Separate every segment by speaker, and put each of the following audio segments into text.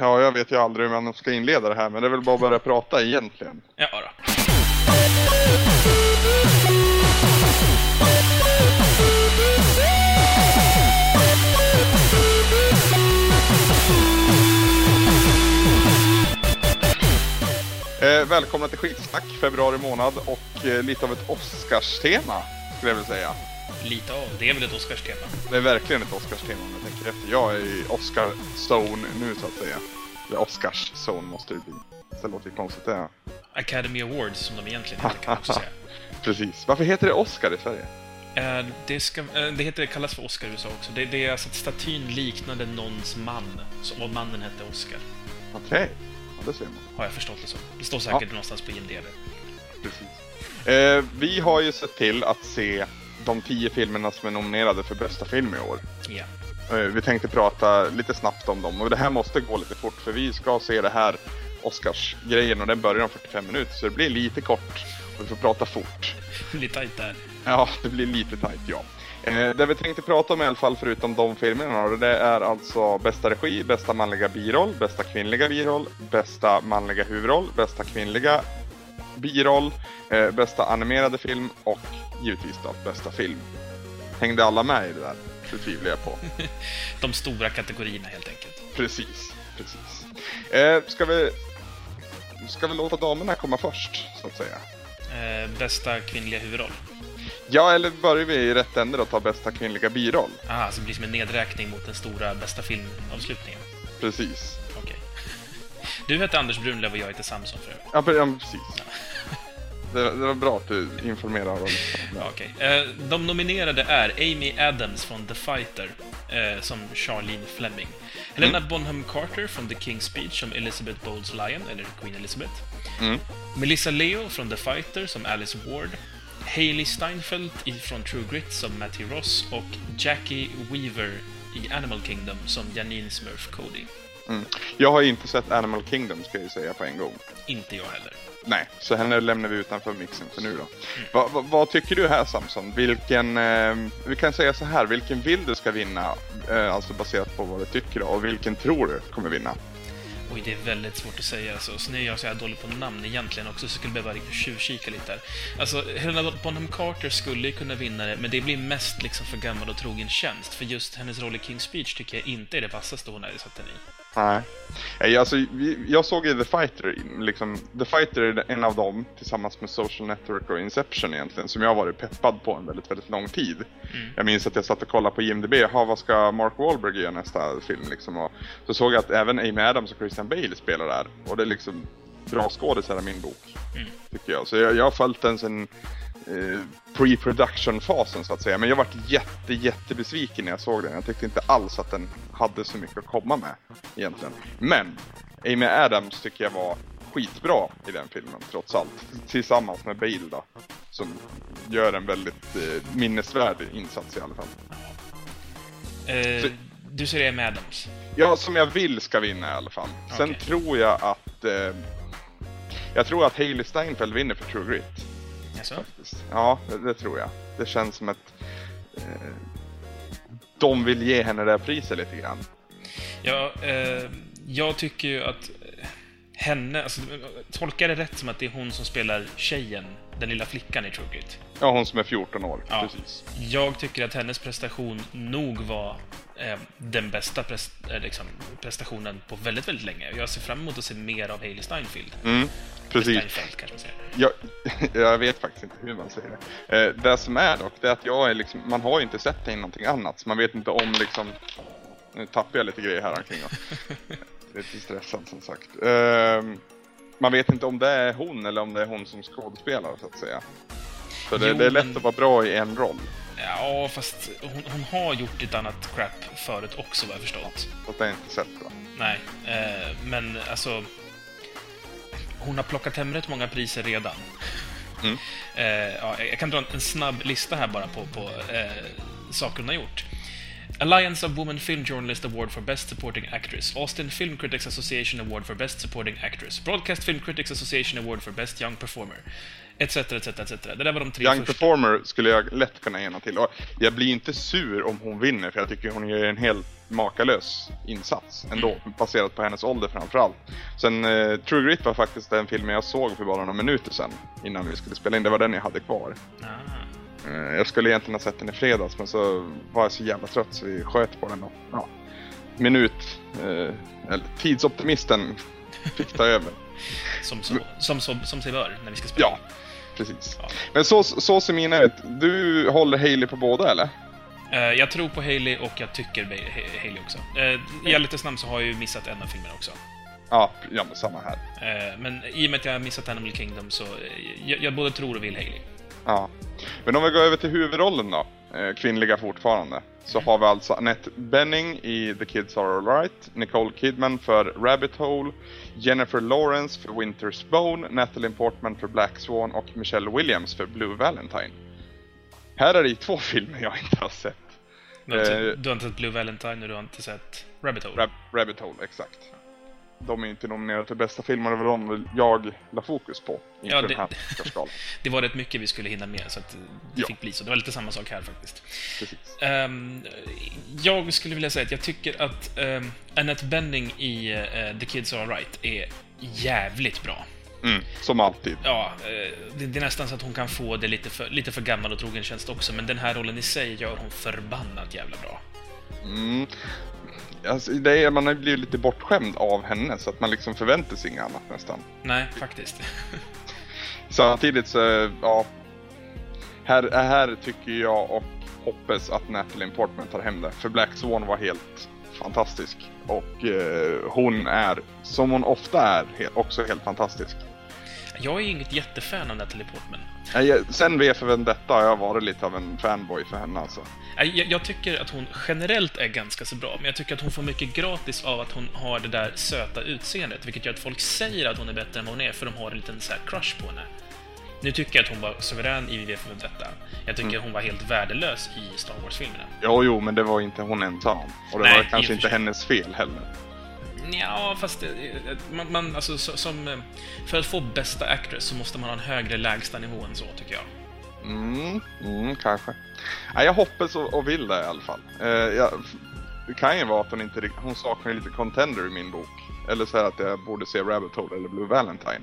Speaker 1: Ja, jag vet ju aldrig hur man ska inleda det här, men det är väl bara att börja prata egentligen.
Speaker 2: Ja, då.
Speaker 1: Eh, välkomna till Skitsnack, februari månad och eh, lite av ett Oscars-tema, skulle jag vilja säga.
Speaker 2: Lite av. Det är väl ett Oscars-tema.
Speaker 1: Det är verkligen ett Oscars-tema om jag tänker efter. Jag är i Oscar-zone nu så att säga. Eller Oscars-zone måste det bli. Det låter ju konstigt det.
Speaker 2: Academy Awards, som de egentligen heter, kan man också säga.
Speaker 1: Precis. Varför heter det Oscar i Sverige?
Speaker 2: Eh, Det, ska, eh, det heter, kallas för Oscar i USA också. Det, det är alltså att statyn liknade någons man, så- och mannen hette Oscar.
Speaker 1: Okej, ja, det ser man.
Speaker 2: Har jag förstått det som. Det står säkert någonstans på IMDB.
Speaker 1: Precis. Eh, vi har ju sett till att se de tio filmerna som är nominerade för bästa film i år. Eh, Vi tänkte prata lite snabbt om dem och det här måste gå lite fort för vi ska se det här Oscars-grejen och den börjar om 45 minuter så det blir lite kort och vi får prata fort.
Speaker 2: Lite tajt där.
Speaker 1: Ja, det blir lite tajt ja. Eh, det vi tänkte prata om i alla fall förutom de filmerna då, det är alltså bästa regi, bästa manliga biroll, bästa kvinnliga biroll, bästa manliga huvudroll, bästa kvinnliga biroll, eh, bästa animerade film och givetvis då bästa film. Hängde alla med i det där? Det tvivlar jag på.
Speaker 2: De stora kategorierna, helt enkelt.
Speaker 1: Precis, precis. Eh, ska vi... Ska vi låta damerna komma först, så att säga?
Speaker 2: Eh, bästa kvinnliga huvudroll.
Speaker 1: Ja, eller börjar vi i rätt ände och tar bästa kvinnliga biroll?
Speaker 2: Ah, så det blir som en nedräkning mot den stora bästa filmavslutningen.
Speaker 1: Precis.
Speaker 2: Okej. Du heter Anders Brunlöv och jag heter Samson för övrigt.
Speaker 1: Ja, pre- ja precis. Det, det var bra att du informerar oss.
Speaker 2: Ja, okej. Eh, De nominerade är Amy Adams från The Fighter eh, som Charlene Fleming. Helena Bonham Carter från The King's Speech som Elizabeth Bowles Lyon, eller Queen Elizabeth.
Speaker 1: Mm.
Speaker 2: Melissa Leo från The Fighter som Alice Ward. Hailey Steinfeld från True Grit som Matty Ross och Jackie Weaver i Animal Kingdom som Janine Smurf Cody.
Speaker 1: Mm. Jag har inte sett Animal Kingdom, ska jag ju säga på en gång.
Speaker 2: Inte jag heller.
Speaker 1: Nej, så henne lämnar vi utanför mixen för nu då. Va, va, vad tycker du här Samson? Vilken, eh, vi kan säga så här, vilken vill du ska vinna? Eh, alltså baserat på vad du tycker då, och vilken tror du kommer vinna?
Speaker 2: Oj, det är väldigt svårt att säga. Alltså. Så nu är jag så här dålig på namn egentligen också, så jag skulle behöva tjuvkika lite där. Alltså, Helena Bonham Carter skulle ju kunna vinna det, men det blir mest liksom för gammal och trogen tjänst. För just hennes roll i King's Speech tycker jag inte är det vassaste hon är i, den i.
Speaker 1: Nej. Nej, alltså, jag såg ju The Fighter, liksom, The Fighter är en av dem, tillsammans med Social Network och Inception egentligen, som jag har varit peppad på en väldigt, väldigt lång tid.
Speaker 2: Mm.
Speaker 1: Jag minns att jag satt och kollade på IMDB, ha vad ska Mark Wahlberg göra nästa film liksom? Och så såg jag att även Amy Adams och Christian Bale spelar där, och det är liksom bra skådisar i min bok,
Speaker 2: Mm.
Speaker 1: tycker jag. Så jag, jag har följt den sen eh, pre-production-fasen så att säga, men jag varit jätte, jättebesviken när jag såg den. Jag tyckte inte alls att den hade så mycket att komma med egentligen. Men Amy Adams tycker jag var skitbra i den filmen trots allt. Tillsammans med Bale då. Som gör en väldigt eh, minnesvärd insats i alla fall.
Speaker 2: Eh,
Speaker 1: Så-
Speaker 2: du ser Amy Adams.
Speaker 1: Ja, som jag vill ska vinna i alla fall. Sen tror jag att... Eh, jag tror att Hailey Steinfeld vinner för True Grit.
Speaker 2: Alltså?
Speaker 1: faktiskt. Ja, det, det tror jag. Det känns som att eh, de vill ge henne det här priset lite grann.
Speaker 2: Ja, eh, jag tycker ju att eh, henne, alltså, tolkar det rätt som att det är hon som spelar tjejen, den lilla flickan i True Grit?
Speaker 1: Ja, hon som är 14 år.
Speaker 2: Ja.
Speaker 1: Precis.
Speaker 2: Jag tycker att hennes prestation nog var den bästa pres eh, liksom, prestationen på väldigt, väldigt länge. Jag ser fram emot att se mer av Hailey Steinfeld.
Speaker 1: Mm, precis.
Speaker 2: Steinfeld kanske man säger.
Speaker 1: Jag, jag vet faktiskt inte hur man säger det. Eh, det som är dock, det är att jag är liksom, man har ju inte sett henne i någonting annat. Så man vet inte om liksom, nu tappar jag lite grejer här omkring lite stressad som sagt. Ehm, man vet inte om det är hon eller om det är hon som skådespelar så att säga. Så det,
Speaker 2: Jo,
Speaker 1: det är lätt
Speaker 2: men-
Speaker 1: att vara bra i en roll.
Speaker 2: Ja, fast hon, hon har gjort lite annat crap förut också, vad jag förstått.
Speaker 1: Att det är inte sett va?
Speaker 2: Nej, eh, men alltså... Hon har plockat hem rätt många priser redan.
Speaker 1: Mm.
Speaker 2: Eh, ja, jag kan dra en snabb lista här bara på, på eh, saker hon har gjort. Alliance of Women Film Journalist Award for Best Supporting Actress. Austin Film Critics Association Award for Best Supporting Actress. Broadcast Film Critics Association Award for Best Young Performer. Etc, etc, etc. Det där var de tre
Speaker 1: Young
Speaker 2: första.
Speaker 1: Performer skulle jag lätt kunna ena till. Och jag blir inte sur om hon vinner, för jag tycker hon gör en helt makalös insats ändå, baserat på hennes ålder framförallt. Sen eh, True Grit var faktiskt den filmen jag såg för bara några minuter sedan, innan vi skulle spela in. Det var den jag hade kvar.
Speaker 2: Ah.
Speaker 1: Eh, jag skulle egentligen ha sett den i fredags, men så var jag så jävla trött så vi sköt på den och, ja, minut, eh, eller tidsoptimisten fick ta över.
Speaker 2: Som, som, som, som, som sig bör när vi ska spela.
Speaker 1: Ja, precis.
Speaker 2: Ja.
Speaker 1: Men så, så ser mina ut. Du håller Hailey på båda eller?
Speaker 2: Eh, jag tror på Haley och jag tycker Haley också. Uh, I ärlighetens namn så har jag ju missat en av filmerna också.
Speaker 1: Ja, ja men samma här.
Speaker 2: Eh, men i och med att jag har missat Animal Kingdom så eh, jag, jag både tror och vill Haley.
Speaker 1: Ja. Men om vi går över till huvudrollen då, eh, kvinnliga fortfarande, så har vi alltså Annette Benning i The Kids Are Alright, Nicole Kidman för Rabbit Hole, Jennifer Lawrence för Winter's Bone, Natalie Portman för Black Swan och Michelle Williams för Blue Valentine. Här är det två filmer jag inte har sett.
Speaker 2: Du har, inte,
Speaker 1: Eh.
Speaker 2: du har inte sett Blue Valentine och du har inte sett Rabbit Hole.
Speaker 1: Rab Rabbit Hole, exakt. De är inte nominerade till bästa filmer, det var de jag la fokus på inför
Speaker 2: Ja, det-
Speaker 1: den här Oscarsgalan.
Speaker 2: Det var rätt mycket vi skulle hinna med, så att det
Speaker 1: Ja.
Speaker 2: fick bli så. Det var lite samma sak här faktiskt. Ehm, jag skulle vilja säga att jag tycker att um, Annette Benning i eh, The Kids Are Alright är jävligt bra.
Speaker 1: Mm, som alltid.
Speaker 2: Ja, eh, det, det är nästan så att hon kan få det lite för, lite för gammal och trogen tjänst också, men den här rollen i sig gör hon förbannat jävla bra.
Speaker 1: Mm. Alltså, det är, man har blivit lite bortskämd av henne så att man liksom förväntar sig inget annat nästan.
Speaker 2: Nej, faktiskt.
Speaker 1: Samtidigt så, ja. Här, här tycker jag och hoppas att Natalie Portman tar hem det. För Black Swan var helt fantastisk. Och eh, hon är, som hon ofta är, he- också helt fantastisk.
Speaker 2: Jag är inget jättefan av Natalie Portman.
Speaker 1: Sen V för Vendetta har jag varit lite av en fanboy för henne alltså.
Speaker 2: Jag, jag tycker att hon generellt är ganska så bra, men jag tycker att hon får mycket gratis av att hon har det där söta utseendet, vilket gör att folk säger att hon är bättre än vad hon är, för de har en liten så crush på henne. Nu tycker jag att hon var suverän i V för Vendetta. Jag tycker
Speaker 1: Mm.
Speaker 2: hon var helt värdelös i Star Wars-filmerna.
Speaker 1: Jo, jo, men det var inte hon ensam. Och det
Speaker 2: Nej,
Speaker 1: var kanske inte hennes fel heller.
Speaker 2: Ja, fast man, man, alltså, så- som, eh, för att få bästa actress så måste man ha en högre lägsta nivå än så, tycker jag.
Speaker 1: Mm, mm kanske. Nej, jag hoppas och, vill det i alla fall. Eh, jag, det kan ju vara att hon inte hon saknar lite contender i min bok. Eller så här att jag borde se Rabbit Hole eller Blue Valentine.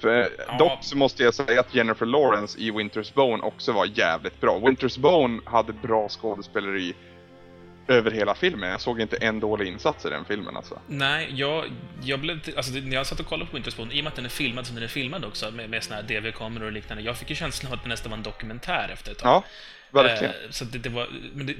Speaker 1: För, eh,
Speaker 2: Ja.
Speaker 1: Dock så måste jag säga att Jennifer Lawrence i Winter's Bone också var jävligt bra. Winter's Bone hade bra skådespeleri över hela filmen. Jag såg inte en dålig insats i den filmen alltså.
Speaker 2: Nej, jag, jag blev... Alltså, när jag satt och kollade på Winter's Bone, i och med att den är filmad som den är filmad också, med, med såna här DV-kameror och liknande, jag fick ju känslan av att det nästan var en dokumentär efter ett tag.
Speaker 1: Ja, verkligen.
Speaker 2: Eh, så det, det var... Men det,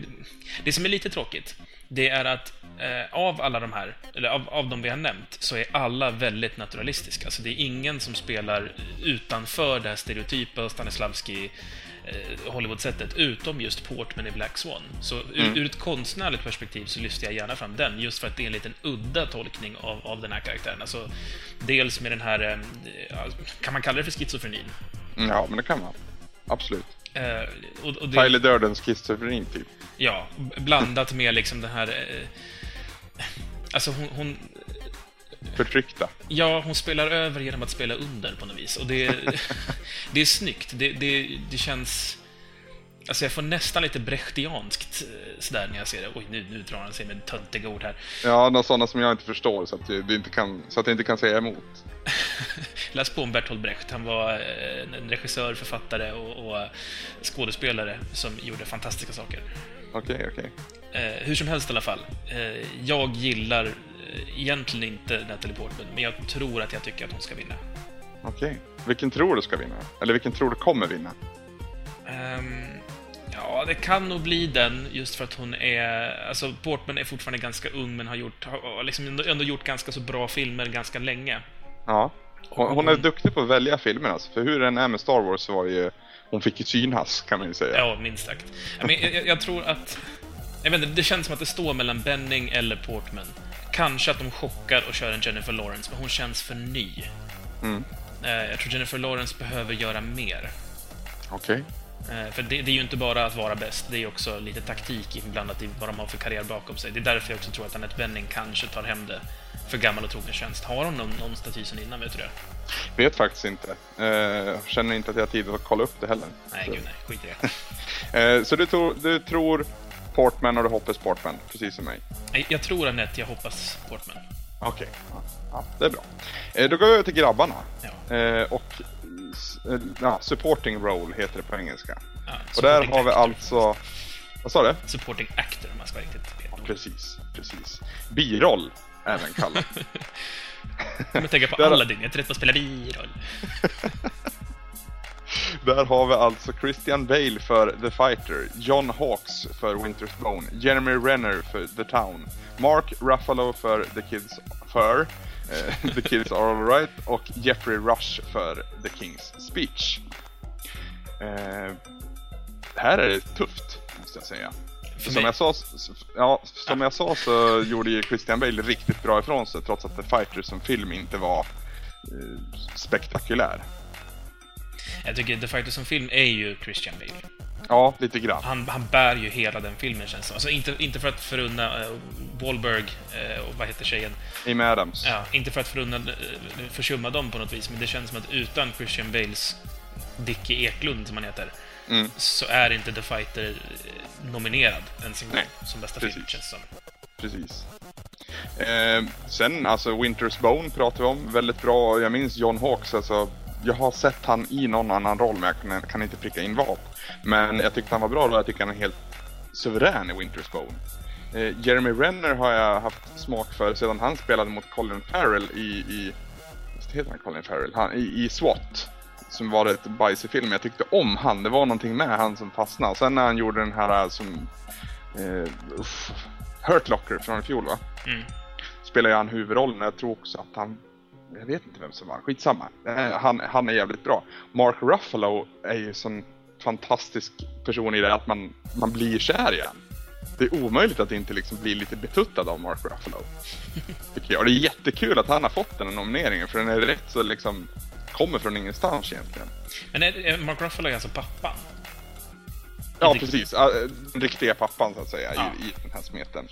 Speaker 2: det som är lite tråkigt, det är att eh, av alla de här, eller av, av de vi har nämnt, så är alla väldigt naturalistiska. Alltså det är ingen som spelar utanför det här stereotypa Stanislavski Hollywood-sättet, utom just Portman i Black Swan. Så ur,
Speaker 1: Mm.
Speaker 2: ur ett konstnärligt perspektiv så lyfter jag gärna fram den, just för att det är en liten udda tolkning av, av den här karaktären. Alltså, dels med den här, eh, ja, kan man kalla det för schizofrenin?
Speaker 1: Mm, Ja, men det kan man. Absolut.
Speaker 2: Eh, och, och det,
Speaker 1: Tyler Durdens schizofreni typ.
Speaker 2: Ja, blandat med liksom den här... Eh, alltså hon, hon...
Speaker 1: Förtryckta.
Speaker 2: Ja, hon spelar över genom att spela under på något vis. Och det, det är snyggt. Det, det, det känns... Alltså jag får nästan lite brechtianskt eh, sådär när jag ser det. Oj, nu, nu drar han sig med töntiga ord här.
Speaker 1: Ja, några sådana som jag inte förstår så att, det inte kan, så att jag inte kan säga emot.
Speaker 2: Läs på om Bertolt Brecht. Han var eh, en regissör, författare och, och skådespelare som gjorde fantastiska saker.
Speaker 1: Okej, okej.
Speaker 2: Eh, hur som helst i alla fall. Eh, jag gillar eh, egentligen inte Natalie Portman, men jag tror att jag tycker att hon ska vinna.
Speaker 1: Okej. Vilken tror du ska vinna? Eller vilken tror du kommer vinna?
Speaker 2: Ehm, ja, det kan nog bli den, just för att hon är... Alltså, Portman är fortfarande ganska ung, men har, gjort, har liksom ändå, gjort ganska så bra filmer ganska länge.
Speaker 1: Ja. Hon, hon är duktig på att välja filmer alltså. För hur den är med Star Wars så var det ju... Hon fick ju synhass kan man ju säga.
Speaker 2: Ja, minst sagt. Men jag, jag, jag tror att... Jag vet inte, det känns som att det står mellan Benning eller Portman. Kanske att de chockar och kör en Jennifer Lawrence, men hon känns för ny.
Speaker 1: Mm.
Speaker 2: Eh, Jag tror Jennifer Lawrence behöver göra mer.
Speaker 1: Okej.
Speaker 2: Eh, För det, det är ju inte bara att vara bäst, det är också lite taktik inblandat i vad de har för karriär bakom sig. Det är därför jag också tror att Annette Bening kanske tar hem det för gammal och trogen tjänst. Har hon någon, någon staty sen innan, vet du det?
Speaker 1: Vet faktiskt inte. Eh, känner inte att jag har tid att kolla upp det heller.
Speaker 2: Nej,
Speaker 1: så.
Speaker 2: gud nej. Skit i det.
Speaker 1: Eh, så du, tror- du tror Portman och du hoppas Portman, precis som mig?
Speaker 2: Jag tror Annette, jag hoppas Portman.
Speaker 1: Okej, ja, ja, det är bra. Eh, då går vi över till grabbarna.
Speaker 2: Ja.
Speaker 1: Eh, och eh, ja, supporting role heter det på engelska.
Speaker 2: Ja,
Speaker 1: Och där har vi
Speaker 2: actor.
Speaker 1: alltså... Vad sa du?
Speaker 2: Supporting actor, om man ska vara riktigt
Speaker 1: Ja, precis, precis. Biroll, även kallat.
Speaker 2: Jag kommer tänka på dygn, jag är trött på att spela biroll.
Speaker 1: Där har vi alltså Christian Bale för The Fighter, John Hawkes för Winter's Bone, Jeremy Renner för The Town, Mark Ruffalo för The Kids för eh, The Kids Are Alright och Jeffrey Rush för The King's Speech. Eh, här är det tufft, måste jag säga. Som jag, sa, ja, som jag sa så gjorde ju Christian Bale riktigt bra ifrån sig trots att The Fighter som film inte var eh, spektakulär.
Speaker 2: Jag tycker The Fighter som film är ju Christian Bale.
Speaker 1: Ja, lite grann.
Speaker 2: Han, han bär ju hela den filmen känns det. Alltså inte, inte för att förunna uh, Wahlberg eh, och vad heter tjejen?
Speaker 1: Amy Adams.
Speaker 2: Ja, inte för att förunna, uh, försumma dem på något vis, men det känns som att utan Christian Bales Dickie Eklund, som han heter,
Speaker 1: Mm.
Speaker 2: så är inte The Fighter nominerad ens en gång som bästa
Speaker 1: precis.
Speaker 2: film, känns det som.
Speaker 1: Precis. Eh, sen, alltså Winter's Bone pratar vi om. Väldigt bra. Jag minns John Hawkes, alltså. Jag har sett han i någon annan roll, men jag kan, kan inte pricka in vad. Men jag tyckte han var bra då. Jag tycker han är helt suverän i Winter's Bone. Eh, Jeremy Renner har jag haft smak för sedan han spelade mot Colin Farrell i... i visst heter han Colin Farrell? Han, i, I SWAT. Som var ett bajsig film. Jag tyckte om han. Det var någonting med han som fastnade. Sen när han gjorde den här som... Eh, uff, Hurt Locker från i fjol va?
Speaker 2: Mm.
Speaker 1: Spelar ju han huvudrollen. Jag tror också att han... Jag vet inte vem som var. Skitsamma. Eh, han, han är jävligt bra. Mark Ruffalo är ju sån fantastisk person i det att man, man blir kär i han. Det är omöjligt att inte liksom bli lite betuttad av Mark Ruffalo. Tycker jag. Och det är jättekul att han har fått den här nomineringen för den är rätt så liksom kommer från ingenstans egentligen.
Speaker 2: Men är, är Mark Ruffalo är alltså pappan?
Speaker 1: Ja, precis. Den riktiga pappan så att säga
Speaker 2: Ja.
Speaker 1: i, i den här smeten.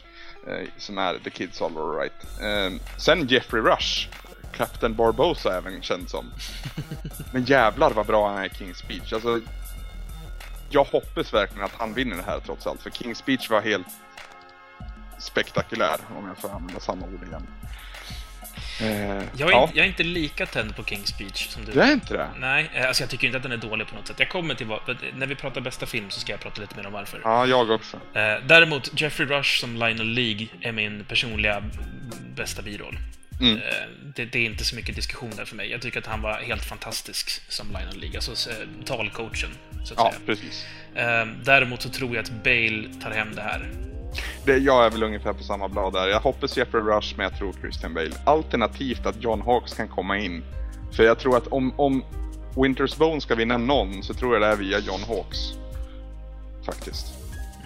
Speaker 1: Eh, som är The Kids All Alright. Eh, sen Jeffrey Rush. Captain Barbosa även känd som. Men jävlar vad bra han är i King's Speech. Alltså, jag hoppas verkligen att han vinner det här trots allt. För King's Speech var helt spektakulär, om jag får använda samma ord igen. Eh,
Speaker 2: Jag är,
Speaker 1: ja,
Speaker 2: inte, jag är inte lika tänd på King's Speech som du.
Speaker 1: det är inte det?
Speaker 2: Nej, eh, alltså jag tycker inte att den är dålig på något sätt. Jag kommer till vad... När vi pratar bästa film så ska jag prata lite mer om varför.
Speaker 1: Ja, jag också.
Speaker 2: Eh, däremot, Jeffrey Rush som Lionel League är min personliga bästa biroll.
Speaker 1: Mm.
Speaker 2: Eh, det, det är inte så mycket diskussion där för mig. Jag tycker att han var helt fantastisk som Lionel League, alltså eh, talcoachen, så att
Speaker 1: Ja,
Speaker 2: säga.
Speaker 1: precis.
Speaker 2: Eh, däremot så tror jag att Bale tar hem det här.
Speaker 1: Det, jag är väl ungefär på samma blad där. Jag hoppas Jeffrey Rush, men jag tror Christian Bale. Alternativt att John Hawkes kan komma in. För jag tror att om, om Winter's Bone ska vinna någon så tror jag det är via John Hawkes. Faktiskt.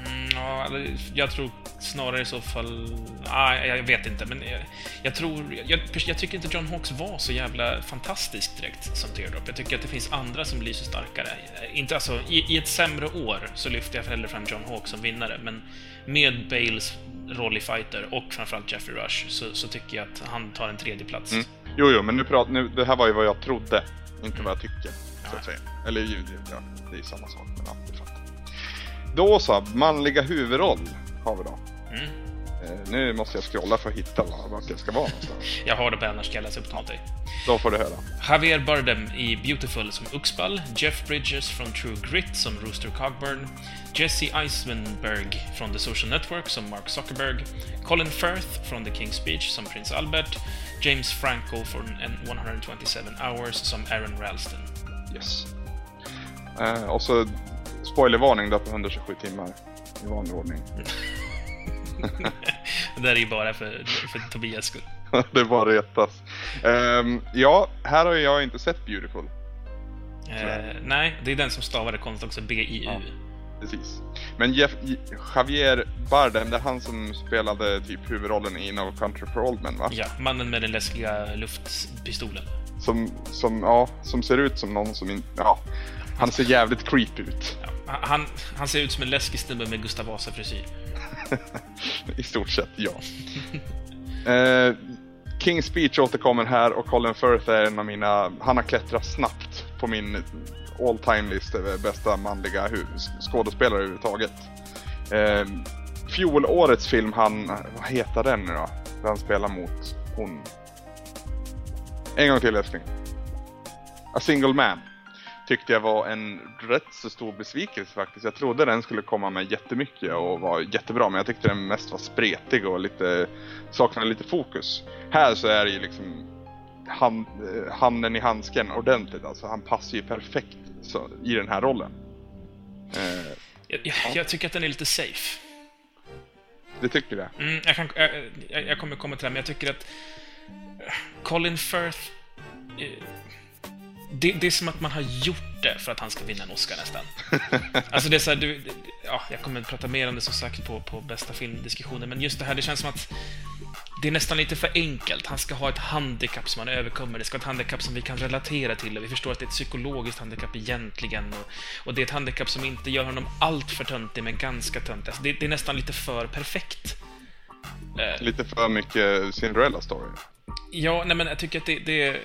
Speaker 2: Mm, ja, jag tror snarare i så fall... Nej, jag vet inte, men jag, jag tror... Jag, jag tycker inte John Hawkes var så jävla fantastisk direkt som Teardrop. Jag tycker att det finns andra som lyser starkare. Inte alltså, i, i ett sämre år så lyfter jag hellre fram John Hawkes som vinnare, men med Bales roll i Fighter och framförallt Jeffrey Rush så, så tycker jag att han tar en tredje plats.
Speaker 1: Mm. Jo, jo, men nu prat, nu, det här var ju vad jag trodde. Inte vad jag tycker, så att säga. Eller ju, ja, det är ju samma sak, men ja, det fattar. Då så, manliga huvudroll har vi då.
Speaker 2: Mm.
Speaker 1: Eh, nu måste jag scrolla för att hitta va- vart jag ska vara någonstans.
Speaker 2: Jag har det på annars ska jag läsa upp dem åt dig.
Speaker 1: Då får du höra.
Speaker 2: Javier Bardem i Beautiful som Uxball, Jeff Bridges från True Grit som Rooster Cogburn, Jesse Eisenberg från The Social Network som Mark Zuckerberg, Colin Firth från The King's Speech som Prins Albert, James Franco från en 127 Hours som Aaron Ralston.
Speaker 1: Yes. Eh, och så spoilervarning då på 127 timmar i vanlig ordning.
Speaker 2: Det där är ju bara för, för Tobias skull.
Speaker 1: det bara retas. Ehm, ja, här har jag inte sett Beautiful.
Speaker 2: Eh, nej, det är den som stavade konst också, B-I-U.
Speaker 1: Ja. Precis. Men Jeff, Javier Bardem, det är han som spelade typ huvudrollen i No Country for Old Men va?
Speaker 2: Ja, mannen med den läskiga luftpistolen.
Speaker 1: Som, som, ja, som ser ut som någon som inte, ja. Han ser jävligt creepy ut.
Speaker 2: Ja. Han, han ser ut som en läskig snubbe med Gustav Vasa-frisyr.
Speaker 1: I stort sett, ja. eh, King's Speech återkommer här och Colin Firth är en av mina... Han har klättrat snabbt på min all time list över bästa manliga skådespelare överhuvudtaget. Eh, fjolårets film han... Vad heter den nu då? Där han spelar mot hon... En gång till älskling. A Single Man tyckte jag var en rätt så stor besvikelse faktiskt. Jag trodde den skulle komma med jättemycket och vara jättebra men jag tyckte den mest var spretig och lite saknade lite fokus. Här så är det ju liksom hand, eh, handen i handsken ordentligt alltså. Han passar ju perfekt så, i den här rollen.
Speaker 2: Eh, jag, jag, jag, tycker att den är lite safe.
Speaker 1: Du tycker det?
Speaker 2: Mm, jag, kan, jag, jag kommer komma till det, men jag tycker att Colin Firth eh, det, det, är som att man har gjort det för att han ska vinna en Oscar nästan. Alltså det är så här, du, ja, jag kommer att prata mer om det som sagt på, på bästa filmdiskussionen, men just det här, det känns som att det är nästan lite för enkelt. Han ska ha ett handikapp som han överkommer. Det ska vara ett handikapp som vi kan relatera till och vi förstår att det är ett psykologiskt handikapp egentligen. Och, och det är ett handikapp som inte gör honom allt för töntig, men ganska töntig. Alltså det, det, är nästan lite för perfekt.
Speaker 1: Eh. Lite för mycket Cinderella story.
Speaker 2: Ja, nej men jag tycker att det, det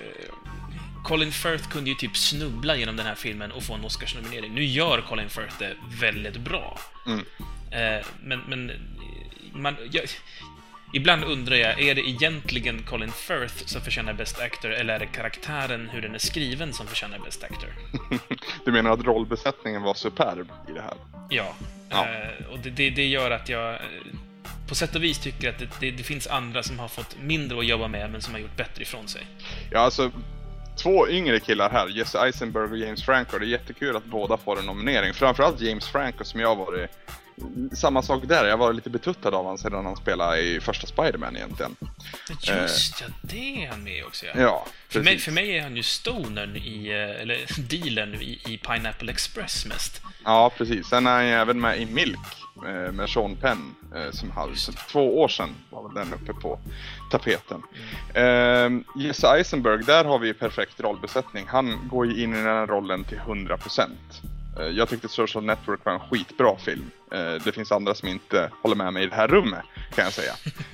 Speaker 2: Colin Firth kunde ju typ snubbla genom den här filmen och få en Oscarsnominering. Nu gör Colin Firth det väldigt bra. Mm. Eh, men, men man, jag, ibland undrar jag, är det egentligen Colin Firth som förtjänar Best Actor, eller är det karaktären, hur den är skriven, som förtjänar Best Actor?
Speaker 1: du menar att rollbesättningen var superb i det här?
Speaker 2: Ja. ja. Eh, och det, det, det, gör att jag på sätt och vis tycker att det, det, det, finns andra som har fått mindre att jobba med, men som har gjort bättre ifrån sig.
Speaker 1: Ja, alltså två yngre killar här, Jesse Eisenberg och James Franco. Det är jättekul att båda får en nominering. Framförallt James Franco som jag har varit samma sak där, jag var lite betuttad av honom sedan han spelade i första Spiderman egentligen.
Speaker 2: Just ja, det är han med också
Speaker 1: ja. ja
Speaker 2: för, mig, för mig är han ju stonern i, eh, eller dealen i, i Pineapple Express mest.
Speaker 1: Ja, precis. Sen är han ju även med i Milk Eh, med Sean Penn eh, som hade, två år sedan var väl den uppe på tapeten. Mm. Eh, Jesse Eisenberg, där har vi perfekt rollbesättning. Han går ju in i den här rollen till 100%. Eh, jag tyckte Social Network var en skitbra film. Det finns andra som inte håller med mig i det här rummet, kan jag säga.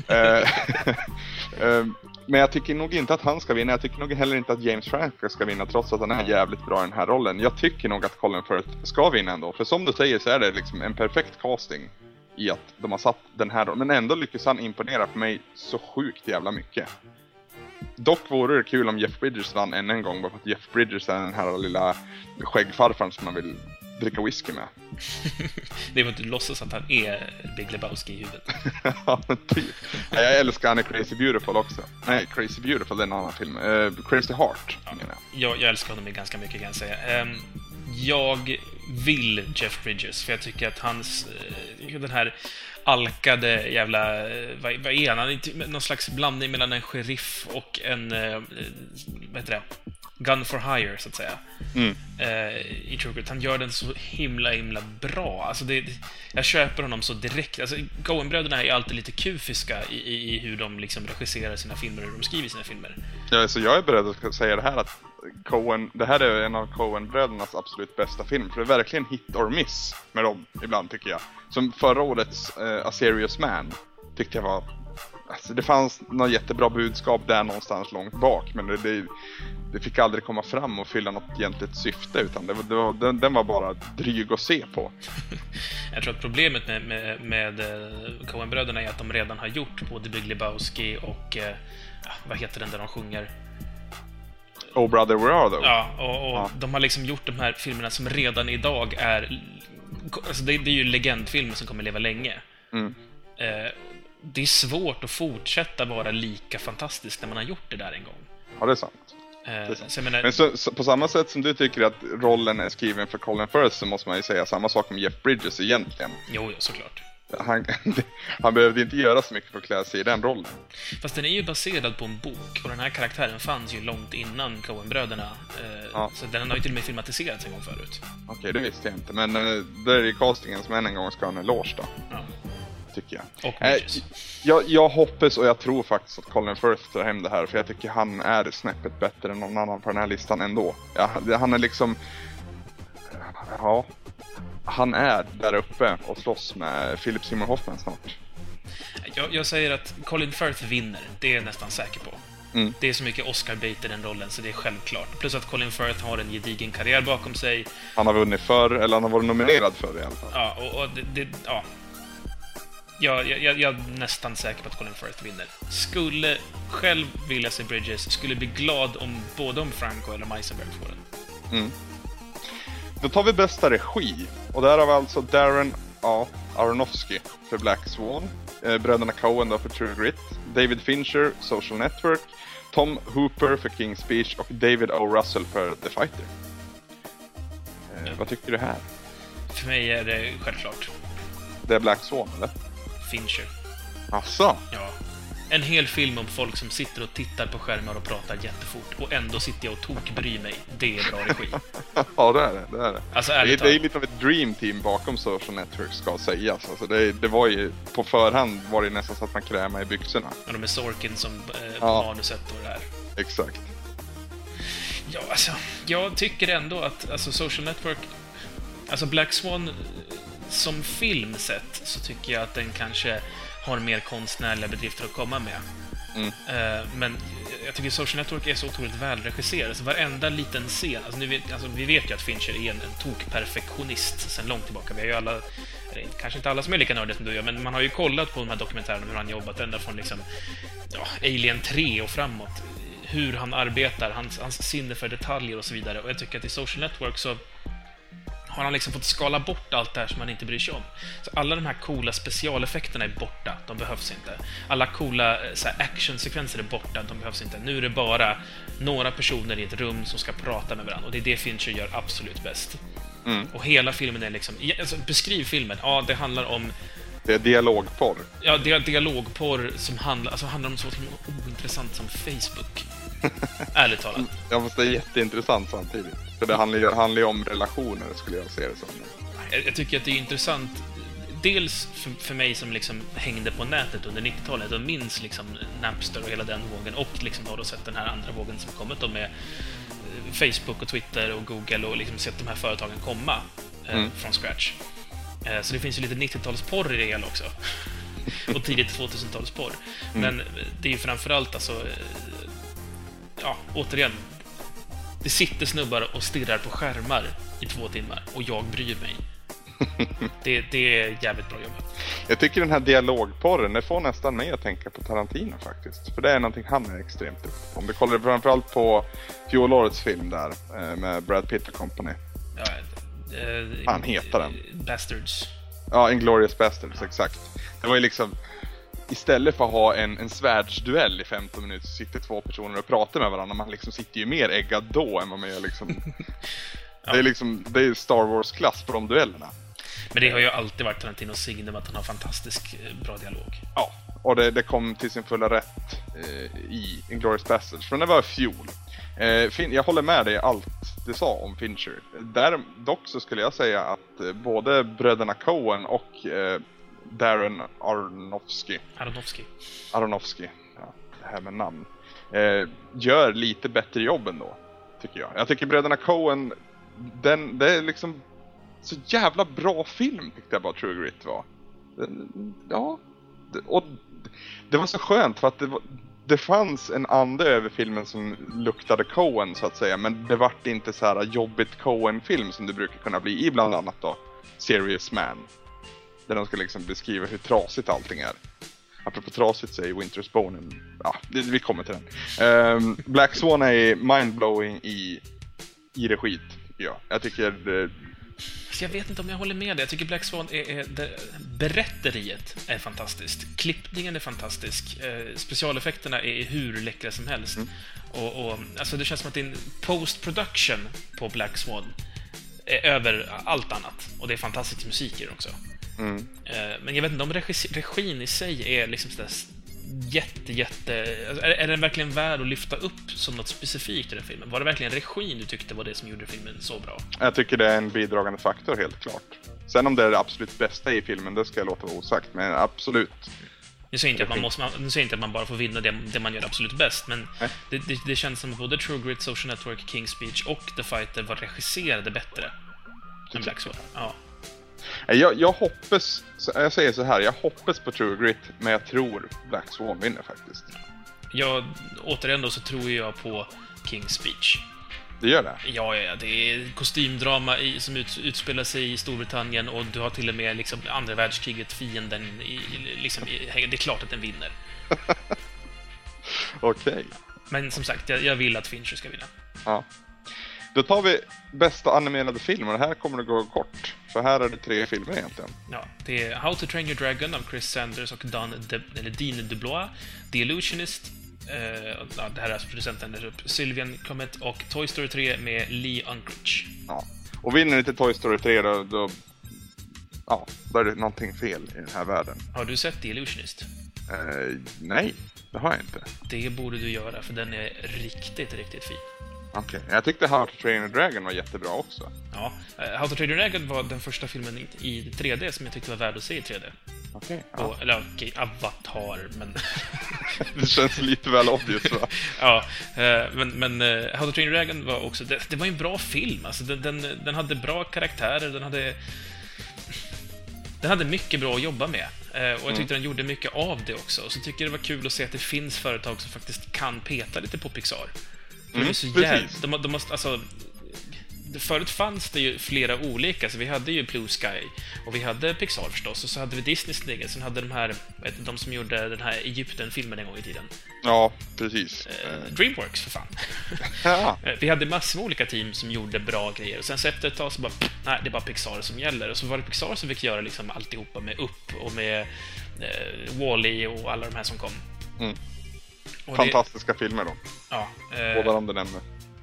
Speaker 1: Men jag tycker nog inte att han ska vinna. Jag tycker nog heller inte att James Franco ska vinna trots att han är jävligt bra i den här rollen. Jag tycker nog att Colin Firth ska vinna ändå. För som du säger så är det liksom en perfekt casting i att de har satt den här rollen. Men ändå lyckas han imponera på mig så sjukt jävla mycket. Dock vore det kul om Jeff Bridges vann än en gång bara för att Jeff Bridges är den här lilla skäggfarfaren som man vill dricka whisky med.
Speaker 2: det är för att du låtsas att han är Big Lebowski i huvudet.
Speaker 1: ja, men typ. Jag älskar han i Crazy Beautiful också. Nej, Crazy Beautiful, det är en annan film. Uh, Crazy Heart, ja, menar
Speaker 2: jag. jag. Jag älskar honom ganska mycket, kan jag säga. Um, jag vill Jeff Bridges, för jag tycker att hans... Uh, den här alkade jävla... Uh, vad, vad är han? Typ någon slags blandning mellan en sheriff och en... Uh, vad heter det? Gun for hire, så att säga. Mm. Uh, I True Han gör den så himla, himla bra. Alltså det, jag köper honom så direkt. Alltså, Coen-bröderna är alltid lite kufiska i, i, i, hur de liksom regisserar sina filmer och hur de skriver sina filmer.
Speaker 1: Ja, alltså jag är beredd att säga det här att Coen, det här är en av Coen-brödernas absolut bästa film. För det är verkligen hit or miss med dem ibland, tycker jag. Som förra årets uh, A Serious Man tyckte jag var Alltså det fanns något jättebra budskap där någonstans långt bak men det, det, det fick aldrig komma fram och fylla något egentligt syfte utan det, det var, den, den, var bara dryg att se på.
Speaker 2: Jag tror att problemet med, med, med eh, Coen-bröderna är att de redan har gjort både Big Lebowski och eh, Ja, vad heter den där de sjunger?
Speaker 1: Oh Brother Where Are Thou?
Speaker 2: Ja, och, och ja. de har liksom gjort de här filmerna som redan idag är... Alltså det, det är ju legendfilmer som kommer leva länge. Mm. Eh, det är svårt att fortsätta vara lika fantastisk när man har gjort det där en gång.
Speaker 1: Ja, det är sant. Eh, så menar... Men så, så, på samma sätt som du tycker att rollen är skriven för Colin Firth så måste man ju säga samma sak om Jeff Bridges egentligen.
Speaker 2: Jo, jo såklart.
Speaker 1: Han, han behövde inte göra så mycket för att klä sig i den rollen.
Speaker 2: Fast den är ju baserad på en bok och den här karaktären fanns ju långt innan Coen-bröderna. Eh, ja. Så den har ju till och med filmatiserats en gång förut.
Speaker 1: Okej, okay, det visste jag inte. Men eh, där är det castingen som än en gång ska ha en eloge då. Ja tycker jag.
Speaker 2: Och eh,
Speaker 1: jag, jag hoppas och jag tror faktiskt att Colin Firth tar hem det här för jag tycker han är snäppet bättre än någon annan på den här listan ändå. Ja, han är liksom... Ja, han är där uppe och slåss med Philip Seymour Hoffman snart.
Speaker 2: Jag, jag säger att Colin Firth vinner, det är jag nästan säker på.
Speaker 1: Mm.
Speaker 2: Det är så mycket Oscar-bait i den rollen, så det är självklart. Plus att Colin Firth har en gedigen karriär bakom sig.
Speaker 1: Han har vunnit förr, eller han har varit nominerad förr i alla fall.
Speaker 2: Ja, och, och det, det, ja. Jag, jag, jag är nästan säker på att Colin Firth vinner. Skulle själv vilja se Bridges, skulle bli glad om både om Franco eller Meisenberg får den.
Speaker 1: Mm. Då tar vi bästa regi. Och där har vi alltså Darren A. Aronofsky för Black Swan, eh, bröderna Coen då för True Grit, David Fincher, Social Network, Tom Hooper för King's Speech och David O. Russell för The Fighter. Eh, vad tycker du här?
Speaker 2: För mig är det självklart
Speaker 1: Det är Black Swan, eller?
Speaker 2: Fincher.
Speaker 1: Asså?
Speaker 2: Ja. En hel film om folk som sitter och tittar på skärmar och pratar jättefort och ändå sitter jag och tokbryr mig. Det är bra regi.
Speaker 1: ja, det är det. Det är, det.
Speaker 2: Alltså
Speaker 1: det, är, det är lite av ett dream team bakom Social Network ska sägas. Alltså det, det var ju, på förhand var det nästan så att man krämade i byxorna.
Speaker 2: Ja, de är Sorkin som eh,
Speaker 1: Ja.
Speaker 2: manuset och det här.
Speaker 1: Exakt.
Speaker 2: Ja, alltså, jag tycker ändå att alltså, Social Network... Alltså Black Swan, eh, som film sett, så tycker jag att den kanske har mer konstnärliga bedrifter att komma med.
Speaker 1: Mm.
Speaker 2: Eh, men jag tycker Social Network är så otroligt välregisserad. Alltså varenda liten scen, alltså, nu vet, alltså, vi vet ju att Fincher är en, en tokperfektionist sedan långt tillbaka. Vi har ju alla, eller kanske inte alla som är lika nördiga som du gör, men man har ju kollat på de här dokumentärerna hur han jobbat ända från liksom, ja, Alien 3 och framåt. Hur han arbetar, hans, hans sinne för detaljer och så vidare. Och jag tycker att i Social Network så har han liksom fått skala bort allt det här som man inte bryr sig om. Så alla de här coola specialeffekterna är borta, de behövs inte. Alla coola eh, här, actionsekvenser är borta, de behövs inte. Nu är det bara några personer i ett rum som ska prata med varandra och det är det Fincher gör absolut bäst.
Speaker 1: Mm.
Speaker 2: Och hela filmen är liksom, alltså, beskriv filmen. Ja, det handlar om
Speaker 1: Det är dialogporr.
Speaker 2: Ja, det är dialogporr som handlar, alltså handlar om så ointressant som Facebook. Ärligt talat.
Speaker 1: Ja, fast det är jätteintressant samtidigt. För det handlar ju, handlar ju om relationer, skulle jag se det som.
Speaker 2: Jag, jag tycker att det är intressant. Dels för, för mig som liksom hängde på nätet under 90-talet och minns liksom Napster och hela den vågen och liksom har då sett den här andra vågen som kommit då med eh, Facebook och Twitter och Google och liksom sett de här företagen komma eh,
Speaker 1: Mm.
Speaker 2: från scratch. Eh, så det finns ju lite 90-talsporr i det hela också. och tidigt 2000-talsporr. Men eh, det är ju framförallt alltså... eh, Ja, återigen. Det sitter snubbar och stirrar på skärmar i två timmar och jag bryr mig. Det, det är jävligt bra jobbat.
Speaker 1: Jag tycker den här dialogporren, det får nästan mig att tänka på Tarantino faktiskt. För det är någonting han är extremt duktig på. Om vi kollar framförallt på fjolårets film där, med Brad Pitt och company.
Speaker 2: Ja, eh,
Speaker 1: Fan heter den?
Speaker 2: Bastards.
Speaker 1: Ja, Inglourious Basterds, exakt. Det var ju liksom... Istället för att ha en, en svärdsduell i 15 minuter så sitter två personer och pratar med varandra. Man liksom sitter ju mer äggad då än vad man gör liksom... Det är liksom, det är Star Wars-klass på de duellerna.
Speaker 2: Men det har ju alltid varit Tarantinos signum att han har fantastisk eh, bra dialog.
Speaker 1: Ja, och det, det kom till sin fulla rätt eh, i Inglourious Basterds, för det var i fjol. Eh, fin- jag håller med dig i allt du sa om Fincher. Där, dock så skulle jag säga att eh, både bröderna Coen och eh, Darren Aronofsky,
Speaker 2: Aronofsky.
Speaker 1: Aronofsky, ja, det här med namn, eh, gör lite bättre jobb ändå, tycker jag. Jag tycker bröderna Coen, den, det är liksom så jävla bra film tyckte jag bara True Grit var. Den- Ja, och det var så skönt för att det, var, det fanns en ande över filmen som luktade Coen så att säga, men det vart inte så här jobbigt Coen-film som det brukar kunna bli i bland annat då Serious Man. Där de ska liksom beskriva hur trasigt allting är. Apropå trasigt så är ju Winter's Bone en, ja, vi kommer till den. Um, Black Swan är mindblowing i, i det skit. jag. Jag tycker
Speaker 2: så jag vet inte om jag håller med dig. Jag tycker Black Swan är... är det, berätteriet är fantastiskt. Klippningen är fantastisk. Eh, specialeffekterna är hur läckra som helst. Och, och, alltså det känns som att din post-production på Black Swan är över allt annat. Och det är fantastisk musik i den också.
Speaker 1: mm.
Speaker 2: Eh, Men jag vet inte om regis- regin i sig är liksom sådär jätte, jätte... Är, är den verkligen värd att lyfta upp som något specifikt i den filmen? Var det verkligen regin du tyckte var det som gjorde filmen så bra?
Speaker 1: Jag tycker det är en bidragande faktor helt klart. Sen om det är det absolut bästa i filmen, det ska jag låta vara osagt. Men absolut.
Speaker 2: Nu säger inte att man, måste, man, nu säger inte att man bara får vinna det, det man gör absolut bäst, men det, det, det känns som att både True Grit, Social Network, King's Speech och The Fighter var regisserade bättre. än Black Swan. Ja.
Speaker 1: Nej, Jag, jag hoppas, jag säger så här, jag hoppas på True Grit, men jag tror Black Swan vinner faktiskt.
Speaker 2: Jag, återigen då så tror jag på King's Speech.
Speaker 1: Det gör det?
Speaker 2: Ja, ja, det är kostymdrama i, som ut, utspelar sig i Storbritannien och du har till och med liksom andra världskriget, fienden, i, liksom, i, det är klart att den vinner.
Speaker 1: Okej.
Speaker 2: Men som sagt, jag, jag vill att Fincher ska vinna.
Speaker 1: Ja. Då tar vi bästa animerade film och det här kommer att gå kort. För här är det tre filmer egentligen.
Speaker 2: Ja, det är How to Train Your Dragon av Chris Sanders och Don De, eller Dean DeBlois, The Illusionist, eh, ja, det här är alltså producenten Sylvian Comet och Toy Story 3 med Lee Unkrich.
Speaker 1: Ja. Och vinner inte Toy Story 3 då, då... Ja, då är det någonting fel i den här världen.
Speaker 2: Har du sett The Illusionist?
Speaker 1: Eh, nej, det har jag inte.
Speaker 2: Det borde du göra, för den är riktigt, riktigt fin.
Speaker 1: Okej, jag tyckte How to Train a Dragon var jättebra också.
Speaker 2: Ja, eh, How to Train Your Dragon var den första filmen i, i 3D som jag tyckte var värd att se i 3D.
Speaker 1: Okej. ja.
Speaker 2: Och, eller okej, Avatar, men...
Speaker 1: Det känns lite väl obvious va?
Speaker 2: ja, eh, men, men eh, How to Train Your Dragon var också... Det, det var en bra film, alltså. Den, den, den hade bra karaktärer, den hade... Den hade mycket bra att jobba med. Och jag tyckte den gjorde mycket av det också. Och så tycker jag det var kul att se att det finns företag som faktiskt kan peta lite på Pixar.
Speaker 1: Mm,
Speaker 2: så
Speaker 1: precis.
Speaker 2: De, de måste, alltså, det- Förut fanns det ju flera olika, så vi hade ju Blue Sky och vi hade Pixar förstås och så hade vi Disneys egen, sen hade de här, vet de som gjorde den här Egypten-filmen en gång i tiden.
Speaker 1: Ja, precis.
Speaker 2: Eh, Dreamworks för fan.
Speaker 1: Ja,
Speaker 2: Eh, Vi hade massor med olika team som gjorde bra grejer och sen så efter ett tag så bara, nej, det är bara Pixar som gäller. Och så var det Pixar som fick göra liksom alltihopa med Upp och med eh, Wall-E och alla de här som kom.
Speaker 1: Mm.
Speaker 2: Och
Speaker 1: fantastiska filmer då.
Speaker 2: Det, ja, eh,
Speaker 1: Båda de du nämnde.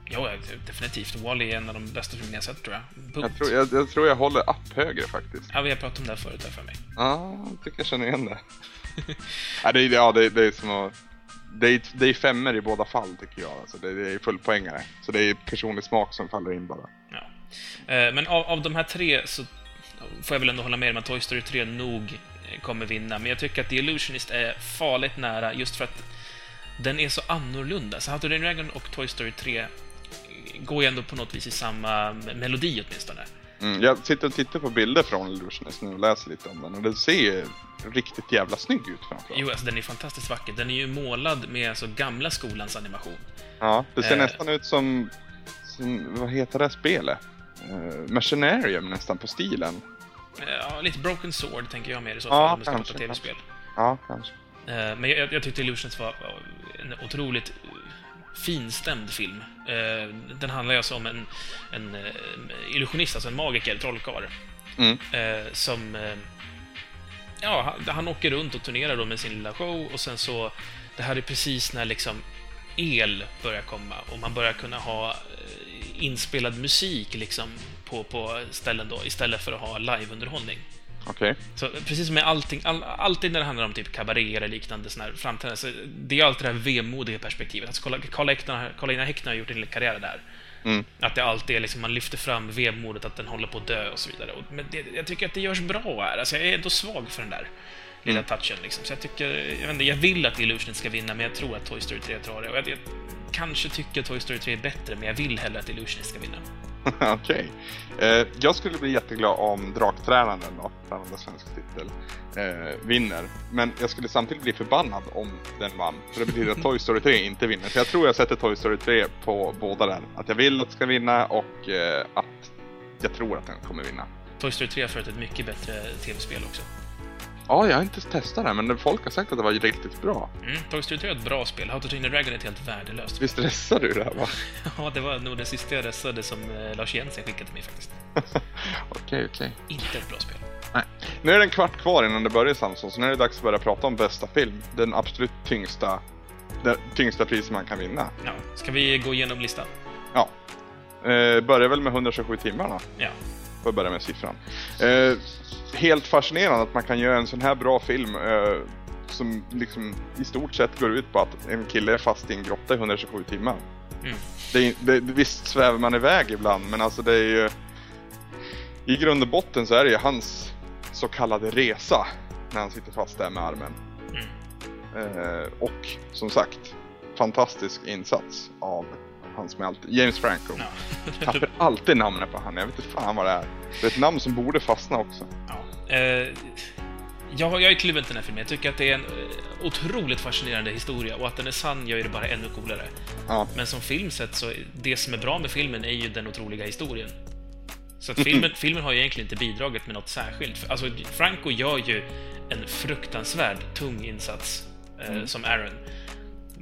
Speaker 2: ja, definitivt. Wall-E är en av de bästa filmerna jag sett, tror jag. Punkt.
Speaker 1: Jag tror jag, jag tror jag håller upp högre faktiskt.
Speaker 2: Ja, vi har pratat om det här förut, här för mig.
Speaker 1: Ja, jag tycker jag känner igen det. ja, det, är, ja, det, det är som att... Det är, det är femmer i båda fall tycker jag. Alltså, det, det är fullpoängare. Så det är personlig smak som faller in bara.
Speaker 2: Ja. Eh, Men av, av de här tre så får jag väl ändå hålla med om att Toy Story 3 nog kommer vinna. Men jag tycker att The Illusionist är farligt nära just för att den är så annorlunda. Så How to Train Dragon och Toy Story 3 går ju ändå på något vis i samma melodi åtminstone.
Speaker 1: Mm, jag sitter och tittar på bilder från Illusionist nu och läser lite om den och det ser riktigt jävla snygg ut framförallt.
Speaker 2: Jo, alltså den är fantastiskt vacker. Den är ju målad med alltså gamla skolans animation.
Speaker 1: Ja, det ser
Speaker 2: Eh.
Speaker 1: nästan ut som, som... Vad heter det spelet? Uh, Machinarium nästan på stilen.
Speaker 2: Eh, Ja, lite Broken Sword tänker jag mer i så
Speaker 1: Ja,
Speaker 2: fall, om det ska
Speaker 1: kanske,
Speaker 2: på tv-spel.
Speaker 1: Ja, kanske.
Speaker 2: Eh, Men jag, jag tyckte Illusions var en otroligt eh, finstämd film. Eh, Den handlar ju alltså om en, en eh, illusionist, alltså en magiker, trollkarl,
Speaker 1: Mm.
Speaker 2: som... Ja, han, åker runt och turnerar då med sin lilla show och sen så... Det här är precis när liksom el börjar komma och man börjar kunna ha inspelad musik liksom på, på ställen då, istället för att ha liveunderhållning.
Speaker 1: Okej.
Speaker 2: Så precis som med allting, all, alltid när det handlar om typ kabaré eller liknande såna här framträdanden, så det är alltid det här vemodiga perspektivet. Alltså, Karl- Karl Häckner- har gjort en hel karriär där.
Speaker 1: Mm.
Speaker 2: Att det alltid är liksom, man lyfter fram vemodet, att den håller på att dö och så vidare. Och, men det, jag tycker att det görs bra här. Alltså, jag är ändå svag för den där lilla
Speaker 1: Mm.
Speaker 2: touchen. Liksom. Så jag tycker, jag, vet inte, jag vill att Illusion ska vinna, men jag tror att Toy Story 3 tar det. Och jag, jag kanske tycker att Toy Story 3 är bättre, men jag vill hellre att Illusion ska vinna.
Speaker 1: Okej. Eh, jag skulle bli jätteglad om Draktränaren då, tränande svensk titel, eh, vinner. Men jag skulle samtidigt bli förbannad om den vann. För det betyder att Toy Story 3 inte vinner. Så jag tror jag sätter Toy Story 3 på båda där. Att jag vill att det ska vinna och eh, att jag tror att den kommer vinna.
Speaker 2: Toy Story 3 har förut ett mycket bättre tv-spel också.
Speaker 1: Ja, jag har inte testat det, men folk har sagt att det var riktigt bra.
Speaker 2: Mm, Toy 3 är ett bra spel. How to Train Your Dragon är ett helt värdelöst
Speaker 1: Visst stressar du det här va?
Speaker 2: Ja, det var nog det sista jag röstade som eh, Lars Jensen skickade till mig faktiskt.
Speaker 1: Okej, okej.
Speaker 2: Inte ett bra spel.
Speaker 1: Nu är det en kvart kvar innan det börjar Samson, så nu är det dags att börja prata om bästa film. Den absolut tyngsta, det tyngsta priset man kan vinna.
Speaker 2: Ja, ska vi gå igenom listan?
Speaker 1: Ja. Eh, börjar väl med 127 timmar då,
Speaker 2: Ja.
Speaker 1: För att börja med siffran. Eh, helt fascinerande att man kan göra en sån här bra film eh, som liksom i stort sett går ut på att en kille är fast i en grotta i 127 timmar.
Speaker 2: Mm.
Speaker 1: Det det, visst svävar man iväg ibland, men alltså det är ju... I grund och botten så är det ju hans så kallade resa när han sitter fast där med armen.
Speaker 2: Mm.
Speaker 1: Eh, och som sagt, fantastisk insats av han som är alltid, James Franco.
Speaker 2: ja.
Speaker 1: Tappar alltid namnet på han, jag vet inte fan vad det är. Det är ett namn som borde fastna också.
Speaker 2: Ja. Eh, jag, jag är kluven till den här filmen. Jag tycker att det är en eh, otroligt fascinerande historia och att den är sann gör det bara ännu coolare.
Speaker 1: Ja.
Speaker 2: Men som film sett så, det som är bra med filmen är ju den otroliga historien. Så att filmen, filmen har ju egentligen inte bidragit med något särskilt. Alltså, Franco gör ju en fruktansvärd tung insats eh, som Aaron.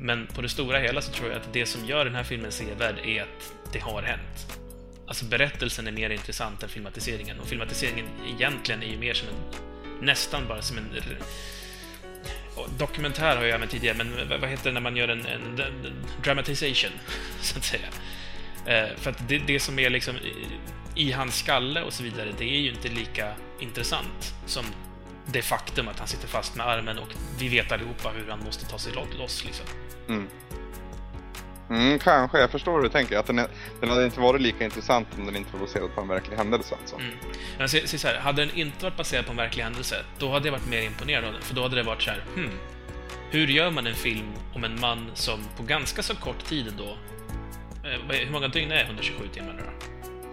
Speaker 2: Men på det stora hela så tror jag att det som gör den här filmen sevärd är att det har hänt. Alltså berättelsen är mer intressant än filmatiseringen och filmatiseringen egentligen är ju mer som en nästan bara som en dokumentär har jag använt tidigare, men vad heter det när man gör en, en, en dramatization, så att säga? Eh, för att det, det som är liksom i, i hans skalle och så vidare, det är ju inte lika intressant som det faktum att han sitter fast med armen och vi vet allihopa hur han måste ta sig loss, liksom.
Speaker 1: Mm. Mm, kanske, jag förstår hur du tänker. Att den, är, den hade inte varit lika intressant om den inte var baserad på en verklig händelse. Alltså.
Speaker 2: Mm. Men se, se så här, hade den inte varit baserad på en verklig händelse, då hade jag varit mer imponerad av den. För då hade det varit så här, hmm, hur gör man en film om en man som på ganska så kort tid ändå... Eh, hur många dygn är 127 timmar nu då?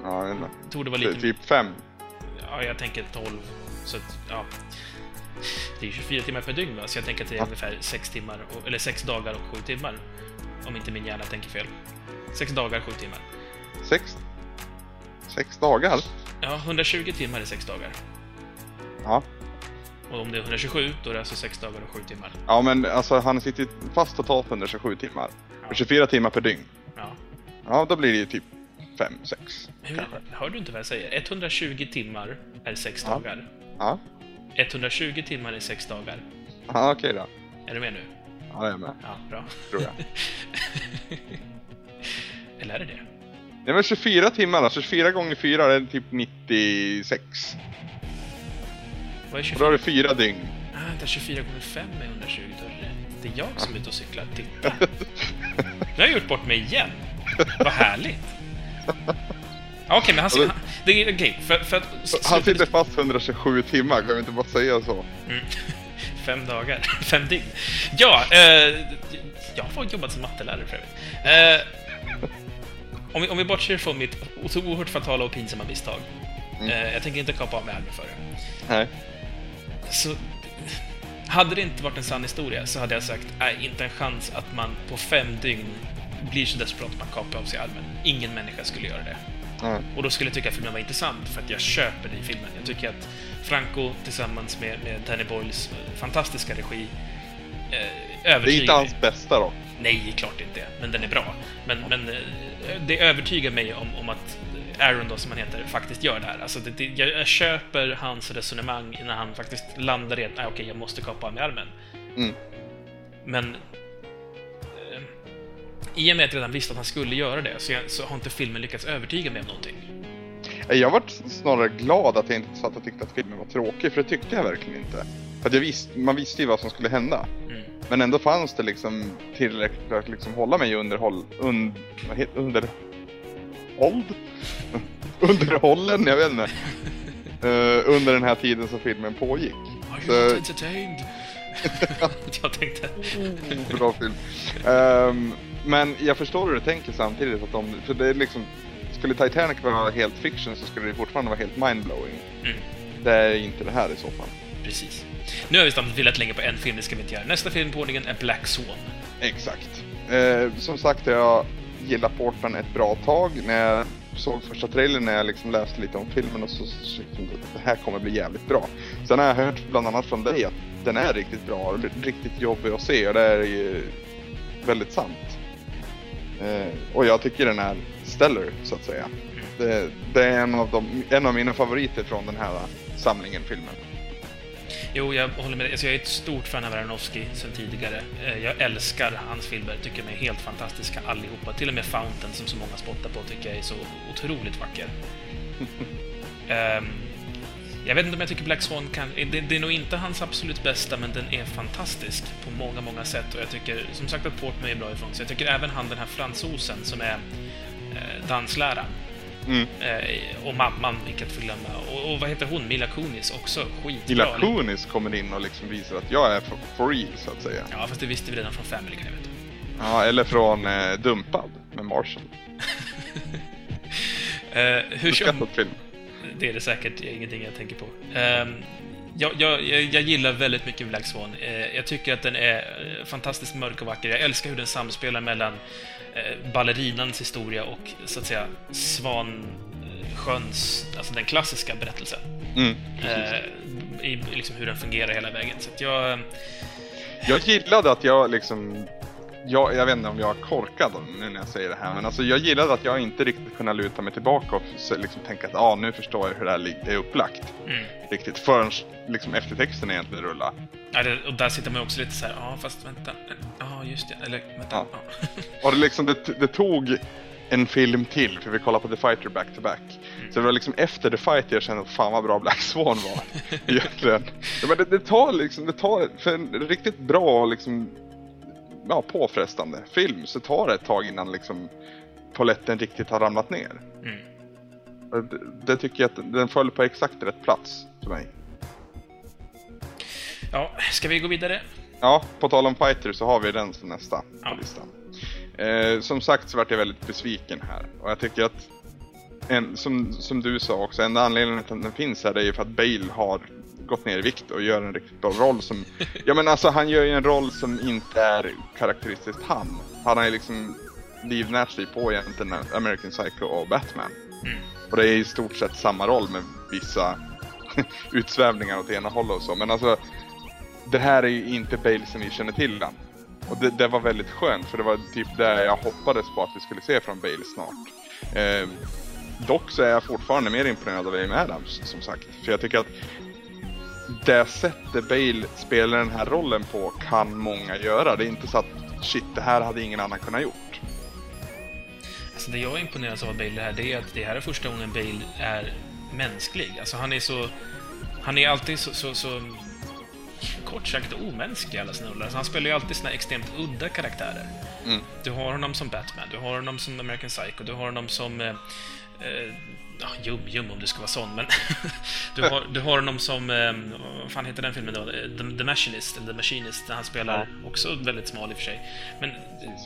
Speaker 1: Ja, det
Speaker 2: Torde vara lite...
Speaker 1: Typ fem.
Speaker 2: Ja, jag tänker 12. Så att, ja. Det är 24 timmar per dygn, va? så jag tänker att det är
Speaker 1: Ja.
Speaker 2: ungefär 6 timmar, eller 6 dagar och 7 timmar. Om inte min hjärna tänker fel. 6 dagar, 7 timmar.
Speaker 1: Sex, sex dagar?
Speaker 2: Ja, 120 timmar är 6 dagar.
Speaker 1: Ja.
Speaker 2: Och om det är 127, då är det alltså 6 dagar och 7 timmar.
Speaker 1: Ja, men alltså han sitter fast totalt 127 timmar.
Speaker 2: Ja.
Speaker 1: Och 24 timmar per dygn.
Speaker 2: Ja.
Speaker 1: Ja, då blir det ju typ fem, sex.
Speaker 2: Hur,
Speaker 1: Kanske.
Speaker 2: hör du inte vad jag säger? 120 timmar är 6
Speaker 1: Ja.
Speaker 2: dagar.
Speaker 1: Ja,
Speaker 2: 120 timmar är 6 dagar.
Speaker 1: ja okej då.
Speaker 2: Är du med nu?
Speaker 1: Ja, jag är med,
Speaker 2: Ja, bra.
Speaker 1: tror jag.
Speaker 2: Eller är det det?
Speaker 1: Det var 24 timmar, alltså 24 gånger 4 är typ 96.
Speaker 2: Vad är
Speaker 1: Och
Speaker 2: 24?
Speaker 1: då har du fyra dygn.
Speaker 2: Ah, vänta, 24 gånger 5 är 120, då är det rätt. Det är jag som är ute och cyklar. Titta! Nu har jag gjort bort mig igen. Vad härligt! Okej, men han... Det är okej, för, för att...
Speaker 1: Han sitter fast 127 timmar, kan vi inte bara säga så?
Speaker 2: Mm. Fem dagar. Fem dygn. Ja, eh, jag har jobbat som mattelärare för övrigt. Eh, om, vi, om vi bortser från mitt oerhört fatala och pinsamma misstag.
Speaker 1: Mm.
Speaker 2: Eh, jag tänker inte kapa av mig armen för det.
Speaker 1: Nej.
Speaker 2: Så, hade det inte varit en sann historia så hade jag sagt, nej, inte en chans att man på fem dygn blir så desperat att man kapar av sig armen. Ingen människa skulle göra det. Och då skulle jag tycka att filmen var intressant, för att jag köper det i filmen. Jag tycker att Franco tillsammans med, med Danny Boyles eh, fantastiska regi eh,
Speaker 1: Det är inte hans bästa då.
Speaker 2: Nej, klart inte. Men den är bra. Men, men eh, det övertygar mig om, om att Aaron, då, som han heter, faktiskt gör det här. Alltså, det, det, jag, jag köper hans resonemang när han faktiskt landar i att "Nej, okej, jag måste kapa av mig armen.
Speaker 1: Mm.
Speaker 2: Men i och med att jag redan visste att han skulle göra det så, jag, så har inte filmen lyckats övertyga mig om någonting.
Speaker 1: Jag var snarare glad att jag inte satt och tyckte att filmen var tråkig, för det tyckte jag verkligen inte. För att jag visste, man visste ju vad som skulle hända.
Speaker 2: Mm.
Speaker 1: Men ändå fanns det liksom tillräckligt för att liksom hålla mig underhåll... Un, vad heter under... Håll? Underhållen? Jag vet inte. Eh, under den här tiden som filmen pågick.
Speaker 2: Are
Speaker 1: Så-
Speaker 2: you not entertained? jag tänkte...
Speaker 1: Bra film. Ehm, men jag förstår hur du tänker samtidigt. Att om, för det är liksom, skulle Titanic vara helt fiction så skulle det fortfarande vara helt mindblowing.
Speaker 2: Mm.
Speaker 1: Det är inte det här i så fall.
Speaker 2: Precis. Nu har vi stannat väldigt länge på en film, det ska vi inte göra. Nästa film på ordningen är Black Swan.
Speaker 1: Exakt. Eh, som sagt, jag gillat Portman ett bra tag. När jag såg första trailern, när jag liksom läste lite om filmen och så så tyckte jag att det här kommer bli jävligt bra. Sen har jag hört bland annat från dig att den är riktigt bra och riktigt jobbig att se och det är ju väldigt sant. Eh, och jag tycker den är stellar, så att säga. Det, det är en av, de, en av mina favoriter från den här samlingen filmen.
Speaker 2: Jo, jag håller med dig. Alltså, jag är ett stort fan av Aronofsky sedan tidigare. Eh, Jag älskar hans filmer, tycker de är helt fantastiska allihopa. Till och med Fountain, som så många spottar på, tycker jag är så otroligt vacker. Ehm, jag vet inte om jag tycker Black Swan kan... Det, det är nog inte hans absolut bästa, men den är fantastisk på många, många sätt. Och jag tycker, som sagt, att Portman är bra ifrån sig. Jag tycker även han, den här fransosen, som är eh, dansläraren,
Speaker 1: Mm.
Speaker 2: eh, och mamman, vilket får glömma. Och, och vad heter hon? Mila Kunis, också skitbra.
Speaker 1: Mila Kunis kommer in och liksom visar att jag är for, for real, så att säga.
Speaker 2: Ja, fast det visste vi redan från Family Guy, vet du.
Speaker 1: Ja, eller från eh, Dumpad med Marshall.
Speaker 2: Eh, hur som... Det är det säkert ingenting jag tänker på. Um, jag, jag, jag, gillar väldigt mycket Black Swan. Uh, jag tycker att den är uh, fantastiskt mörk och vacker. Jag älskar hur den samspelar mellan uh, ballerinans historia och, så att säga, Svansjöns, alltså den klassiska berättelsen.
Speaker 1: Mm,
Speaker 2: I liksom hur den fungerar hela vägen. Så att jag...
Speaker 1: Jag gillade att jag liksom jag, jag vet inte om jag är korkad nu när jag säger det här, men alltså jag gillade att jag inte riktigt kunde luta mig tillbaka och liksom tänka att ah, nu förstår jag hur det här är upplagt.
Speaker 2: Mm.
Speaker 1: Riktigt, förrän liksom eftertexten egentligen rullar.
Speaker 2: Ja, det, och där sitter man också lite så här, ja fast vänta, ja just det, eller vänta. Ja.
Speaker 1: ja. och det, liksom, det, det tog en film till, för vi kollade på The Fighter back to back. Mm. Så det var liksom efter The Fighter jag kände att fan vad bra Black Swan var. Egentligen. men det, det, tar liksom, det tar, för en riktigt bra liksom ja, påfrestande film så tar det ett tag innan liksom poletten riktigt har ramlat ner.
Speaker 2: Mm.
Speaker 1: Det, det, tycker jag att den föll på exakt rätt plats för mig.
Speaker 2: Ja, ska vi gå vidare?
Speaker 1: Ja, på tal om fighter så har vi den som nästa ja. på listan. Eh, som sagt så vart jag väldigt besviken här och jag tycker att en, som, som du sa också, enda anledningen till att den finns här är ju för att Bale har gått ner i vikt och gör en riktigt bra roll som... Ja men alltså han gör ju en roll som inte är karaktäristiskt han. Han har ju liksom livnärt sig på egentligen American Psycho och Batman.
Speaker 2: Mm.
Speaker 1: Och det är i stort sett samma roll med vissa utsvävningar åt ena hållet och så. Men alltså, det här är ju inte Bale som vi känner till den. Och det, det, var väldigt skönt för det var typ det jag hoppades på att vi skulle se från Bale snart. Eh, dock så är jag fortfarande mer imponerad av Amy Adams som sagt. För jag tycker att det sättet Bale spelar den här rollen på kan många göra. Det är inte så att shit, det här hade ingen annan kunnat gjort.
Speaker 2: Alltså det jag imponeras av Bale här, det är att det här är första gången Bale är mänsklig. Alltså han är så... Han är alltid så, så, så kort sagt omänsklig alla sina roller. Alltså han spelar ju alltid såna extremt udda karaktärer.
Speaker 1: Mm.
Speaker 2: Du har honom som Batman, du har honom som American Psycho, du har honom som eh, eh, ja, Jum Jum om du ska vara sån, men du, har, du har honom som, eh, vad fan heter den filmen då? The, The Machinist, eller The Machinist, där han spelar ja. också väldigt smal i och för sig. Men...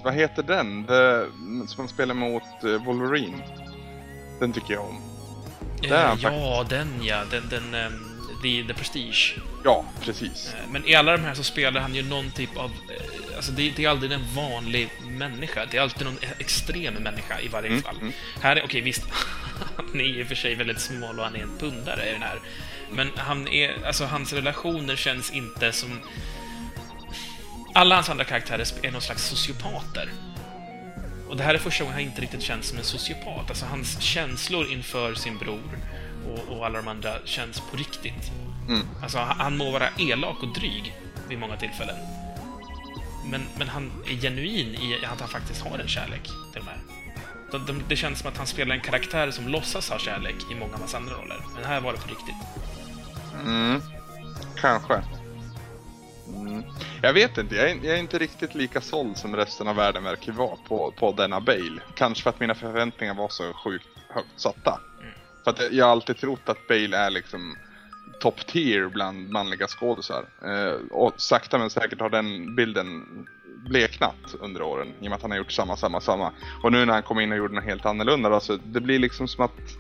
Speaker 1: Vad heter den? The, som han spelar mot uh, Wolverine? Den tycker jag om.
Speaker 2: Eh, ja, den ja. Den, den, um, the, the Prestige.
Speaker 1: Ja, precis.
Speaker 2: Eh, men i alla de här så spelar han ju någon typ av... Alltså det, det är aldrig en vanlig människa. Det är alltid någon extrem människa i varje mm, fall. Mm. Här är, okej okay, visst, han är i och för sig väldigt smal och han är en pundare i den här. Men han är, alltså hans relationer känns inte som... Alla hans andra karaktärer är någon slags sociopater. Och det här är första gången han inte riktigt känns som en sociopat. Alltså hans känslor inför sin bror och, och alla de andra känns på riktigt.
Speaker 1: Mm.
Speaker 2: Alltså, han må vara elak och dryg vid många tillfällen. Men, men han är genuin i att han faktiskt har en kärlek till de här. De, de, det känns som att han spelar en karaktär som låtsas ha kärlek i många massa andra roller. Men här var det på riktigt.
Speaker 1: Mm. Kanske. Mm. Jag vet inte, jag är, jag är, inte riktigt lika såld som resten av världen verkar vara på, på denna Bale. Kanske för att mina förväntningar var så sjukt högt satta.
Speaker 2: Mm.
Speaker 1: För att jag har alltid trott att Bale är liksom top tier bland manliga skådisar. Eh, och sakta men säkert har den bilden bleknat under åren i och med att han har gjort samma, samma, samma. Och nu när han kom in och gjorde något helt annorlunda, alltså, det blir liksom som att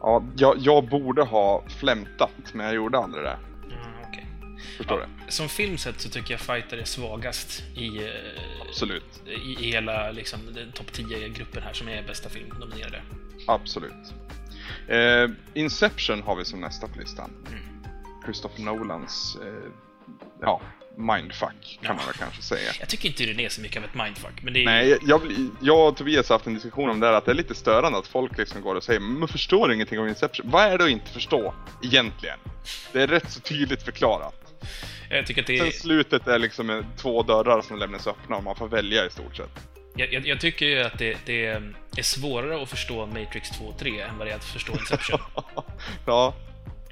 Speaker 1: ja, jag, jag borde ha flämtat, men jag gjorde aldrig det.
Speaker 2: Mm, okay.
Speaker 1: Förstår ja,
Speaker 2: du? Som film sett så tycker jag Fighter är svagast i, eh,
Speaker 1: Absolut.
Speaker 2: i, i hela liksom, topp 10-gruppen här som är bästa film nominerade.
Speaker 1: Absolut. Eh, Inception har vi som nästa på listan.
Speaker 2: Mm.
Speaker 1: Christopher Nolans, eh, ja, mindfuck kan ja. man väl kanske säga.
Speaker 2: Jag tycker inte det är så mycket av ett mindfuck, men det är...
Speaker 1: Nej, jag, jag och Tobias har haft en diskussion om det här, att det är lite störande att folk liksom går och säger men förstår ingenting om Inception. Vad är det att inte förstå, egentligen? Det är rätt så tydligt förklarat.
Speaker 2: Jag tycker att det.
Speaker 1: Sen slutet är liksom två dörrar som lämnas öppna och man får välja i stort sett.
Speaker 2: Jag, jag, jag, tycker ju att det, det, är svårare att förstå Matrix 2 och 3 än vad det är att förstå Inception.
Speaker 1: ja.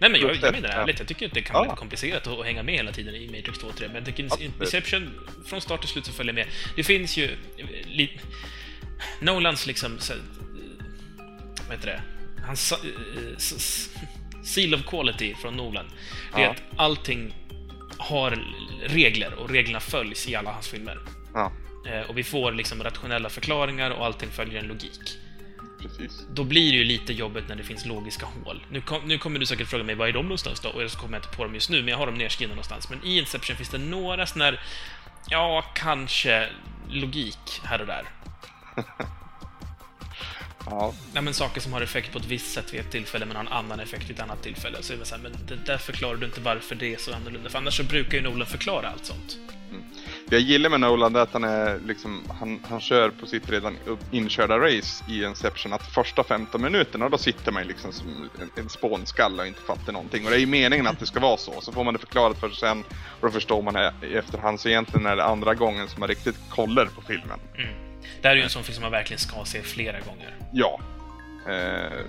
Speaker 2: Nej men jag, jag menar ärligt, jag tycker att det kan vara ja. lite komplicerat att hänga med hela tiden i Matrix 2 och 3, men jag tycker Absolut. Inception från start till slut så följer med. Det finns ju... Li, Nolans liksom... Så, vad heter det? Hans... Seal of quality från Nolan. Det är ja. att allting har regler och reglerna följs i alla hans filmer.
Speaker 1: Ja.
Speaker 2: Eh, och vi får liksom rationella förklaringar och allting följer en logik.
Speaker 1: precis.
Speaker 2: Då blir det ju lite jobbigt när det finns logiska hål. Nu, kom, nu kommer du säkert fråga mig, var är de någonstans då? Och så kommer jag inte på dem just nu, men jag har dem nedskrivna någonstans. Men i Inception finns det några sådana här, ja, kanske logik här och där.
Speaker 1: Ja,
Speaker 2: Ja, men saker som har effekt på ett visst sätt vid ett tillfälle, men har en annan effekt vid ett annat tillfälle. Så är det så här, men det där förklarar du inte varför det är så annorlunda. För annars så brukar ju Nolan förklara allt sånt.
Speaker 1: Det jag gillar med Nolan är att han är liksom, han, han kör på sitt redan inkörda race i Inception att första 15 minuterna då sitter man liksom som en, en spånskalle och inte fattar någonting. Och det är ju meningen att det ska vara så. Så får man det förklarat för sig sen och då förstår man det i efterhand. Så egentligen är det andra gången som man riktigt kollar på filmen.
Speaker 2: Mm. Det här är ju en sån film som man verkligen ska se flera gånger.
Speaker 1: Ja. Eh,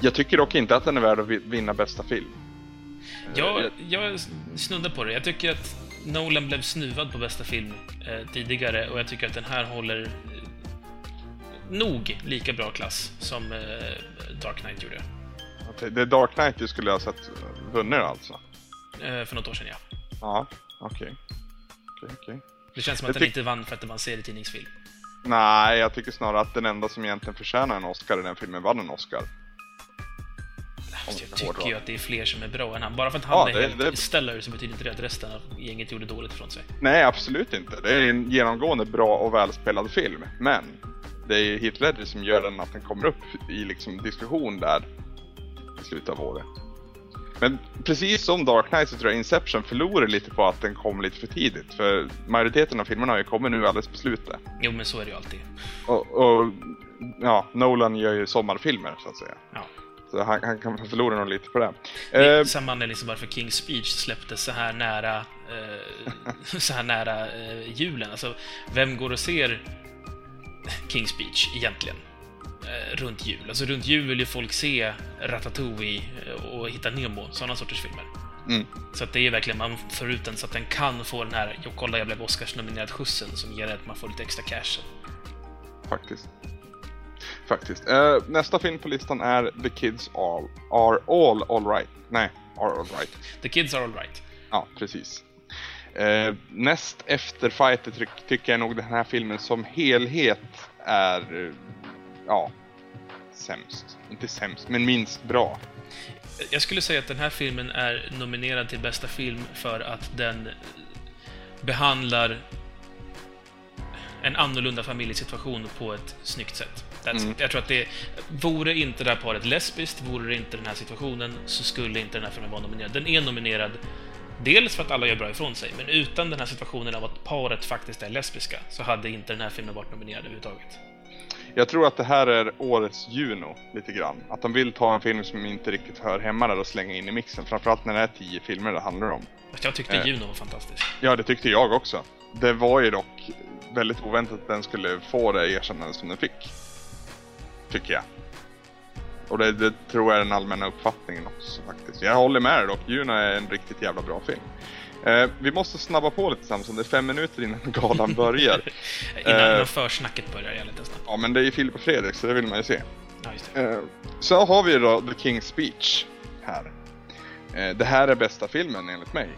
Speaker 1: jag tycker dock inte att den är värd att vi- vinna bästa film. Eh,
Speaker 2: Jag, jag snuddar på det. Jag tycker att Nolan blev snuvad på bästa film eh, tidigare och jag tycker att den här håller eh, nog lika bra klass som eh, Dark Knight gjorde.
Speaker 1: det- det är Dark Knight du skulle ha sett vunnit alltså?
Speaker 2: Eh, för något år sedan, ja.
Speaker 1: Ja, okej. Okej, okej.
Speaker 2: Det känns som
Speaker 1: Jag
Speaker 2: att den
Speaker 1: tyck-
Speaker 2: inte vann för att det var en serietidningsfilm.
Speaker 1: Nej, jag tycker snarare att den enda som egentligen förtjänar en Oscar i den filmen vann en Oscar.
Speaker 2: Alltså, jag
Speaker 1: det är
Speaker 2: tycker ju att det är fler som är bra än han. Bara för att han
Speaker 1: Ja,
Speaker 2: är
Speaker 1: det-
Speaker 2: helt
Speaker 1: det-
Speaker 2: stellar så betyder inte det att resten av gänget gjorde dåligt ifrån sig.
Speaker 1: Nej, absolut inte. Det är en genomgående bra och välspelad film. Men det är Heath Ledger som gör den att den kommer upp i liksom diskussion där i slutet av året. Men precis som Dark Knight så tror jag Inception förlorar lite på att den kom lite för tidigt. För majoriteten av filmerna har ju kommit nu alldeles på slutet.
Speaker 2: Jo, men så är det ju alltid.
Speaker 1: Och, och ja, Nolan gör ju sommarfilmer så att säga.
Speaker 2: Ja.
Speaker 1: Han, han kan förlora nog lite på det.
Speaker 2: Det är
Speaker 1: Eh,
Speaker 2: samma anledning som varför King's Speech släpptes så här nära, eh, så här nära eh, julen. Alltså, vem går och ser King's Speech egentligen? Eh, runt jul. Alltså runt jul vill ju folk se Ratatouille eh, och Hitta Nemo, sådana sorters filmer.
Speaker 1: Mm.
Speaker 2: Så att det är verkligen, man får ut den så att den kan få den här, jo kolla jag blev Oscars-nominerad skjutsen som ger att man får lite extra cash.
Speaker 1: Faktiskt. Faktiskt. Eh, nästa film på listan är The Kids All, Are All Alright. Nej, Are Alright.
Speaker 2: The Kids Are Alright.
Speaker 1: Ja, precis. Eh, näst efter Fighter ty tycker jag nog den här filmen som helhet är, eh, ja, sämst. Inte sämst, men minst bra.
Speaker 2: Jag skulle säga att den här filmen är nominerad till bästa film för att den behandlar en annorlunda familjesituation på ett snyggt sätt.
Speaker 1: Mm.
Speaker 2: Jag tror att det... Vore inte det här paret lesbiskt, vore det inte den här situationen, så skulle inte den här filmen vara nominerad. Den är nominerad dels för att alla gör bra ifrån sig, men utan den här situationen av att paret faktiskt är lesbiska, så hade inte den här filmen varit nominerad överhuvudtaget.
Speaker 1: Jag tror att det här är årets Juno, lite grann. Att de vill ta en film som inte riktigt hör hemma där och slänga in i mixen. Framförallt när det är tio filmer det handlar om.
Speaker 2: Jag tyckte
Speaker 1: Eh.
Speaker 2: Juno var fantastisk.
Speaker 1: Ja, det tyckte jag också. Det var ju dock väldigt oväntat att den skulle få det erkännande som den fick. Tycker jag. Och det, det tror jag är den allmänna uppfattningen också faktiskt. Jag håller med dig dock, Juno är en riktigt jävla bra film. Eh, vi måste snabba på lite Samson, det är fem minuter innan galan börjar.
Speaker 2: Innan,
Speaker 1: Eh.
Speaker 2: försnacket börjar, jag lite snabbt.
Speaker 1: ja, men det är ju Filip och Fredrik så det vill man ju se.
Speaker 2: Ja.
Speaker 1: Eh, så har vi då The King's Speech här. Eh, det här är bästa filmen enligt mig.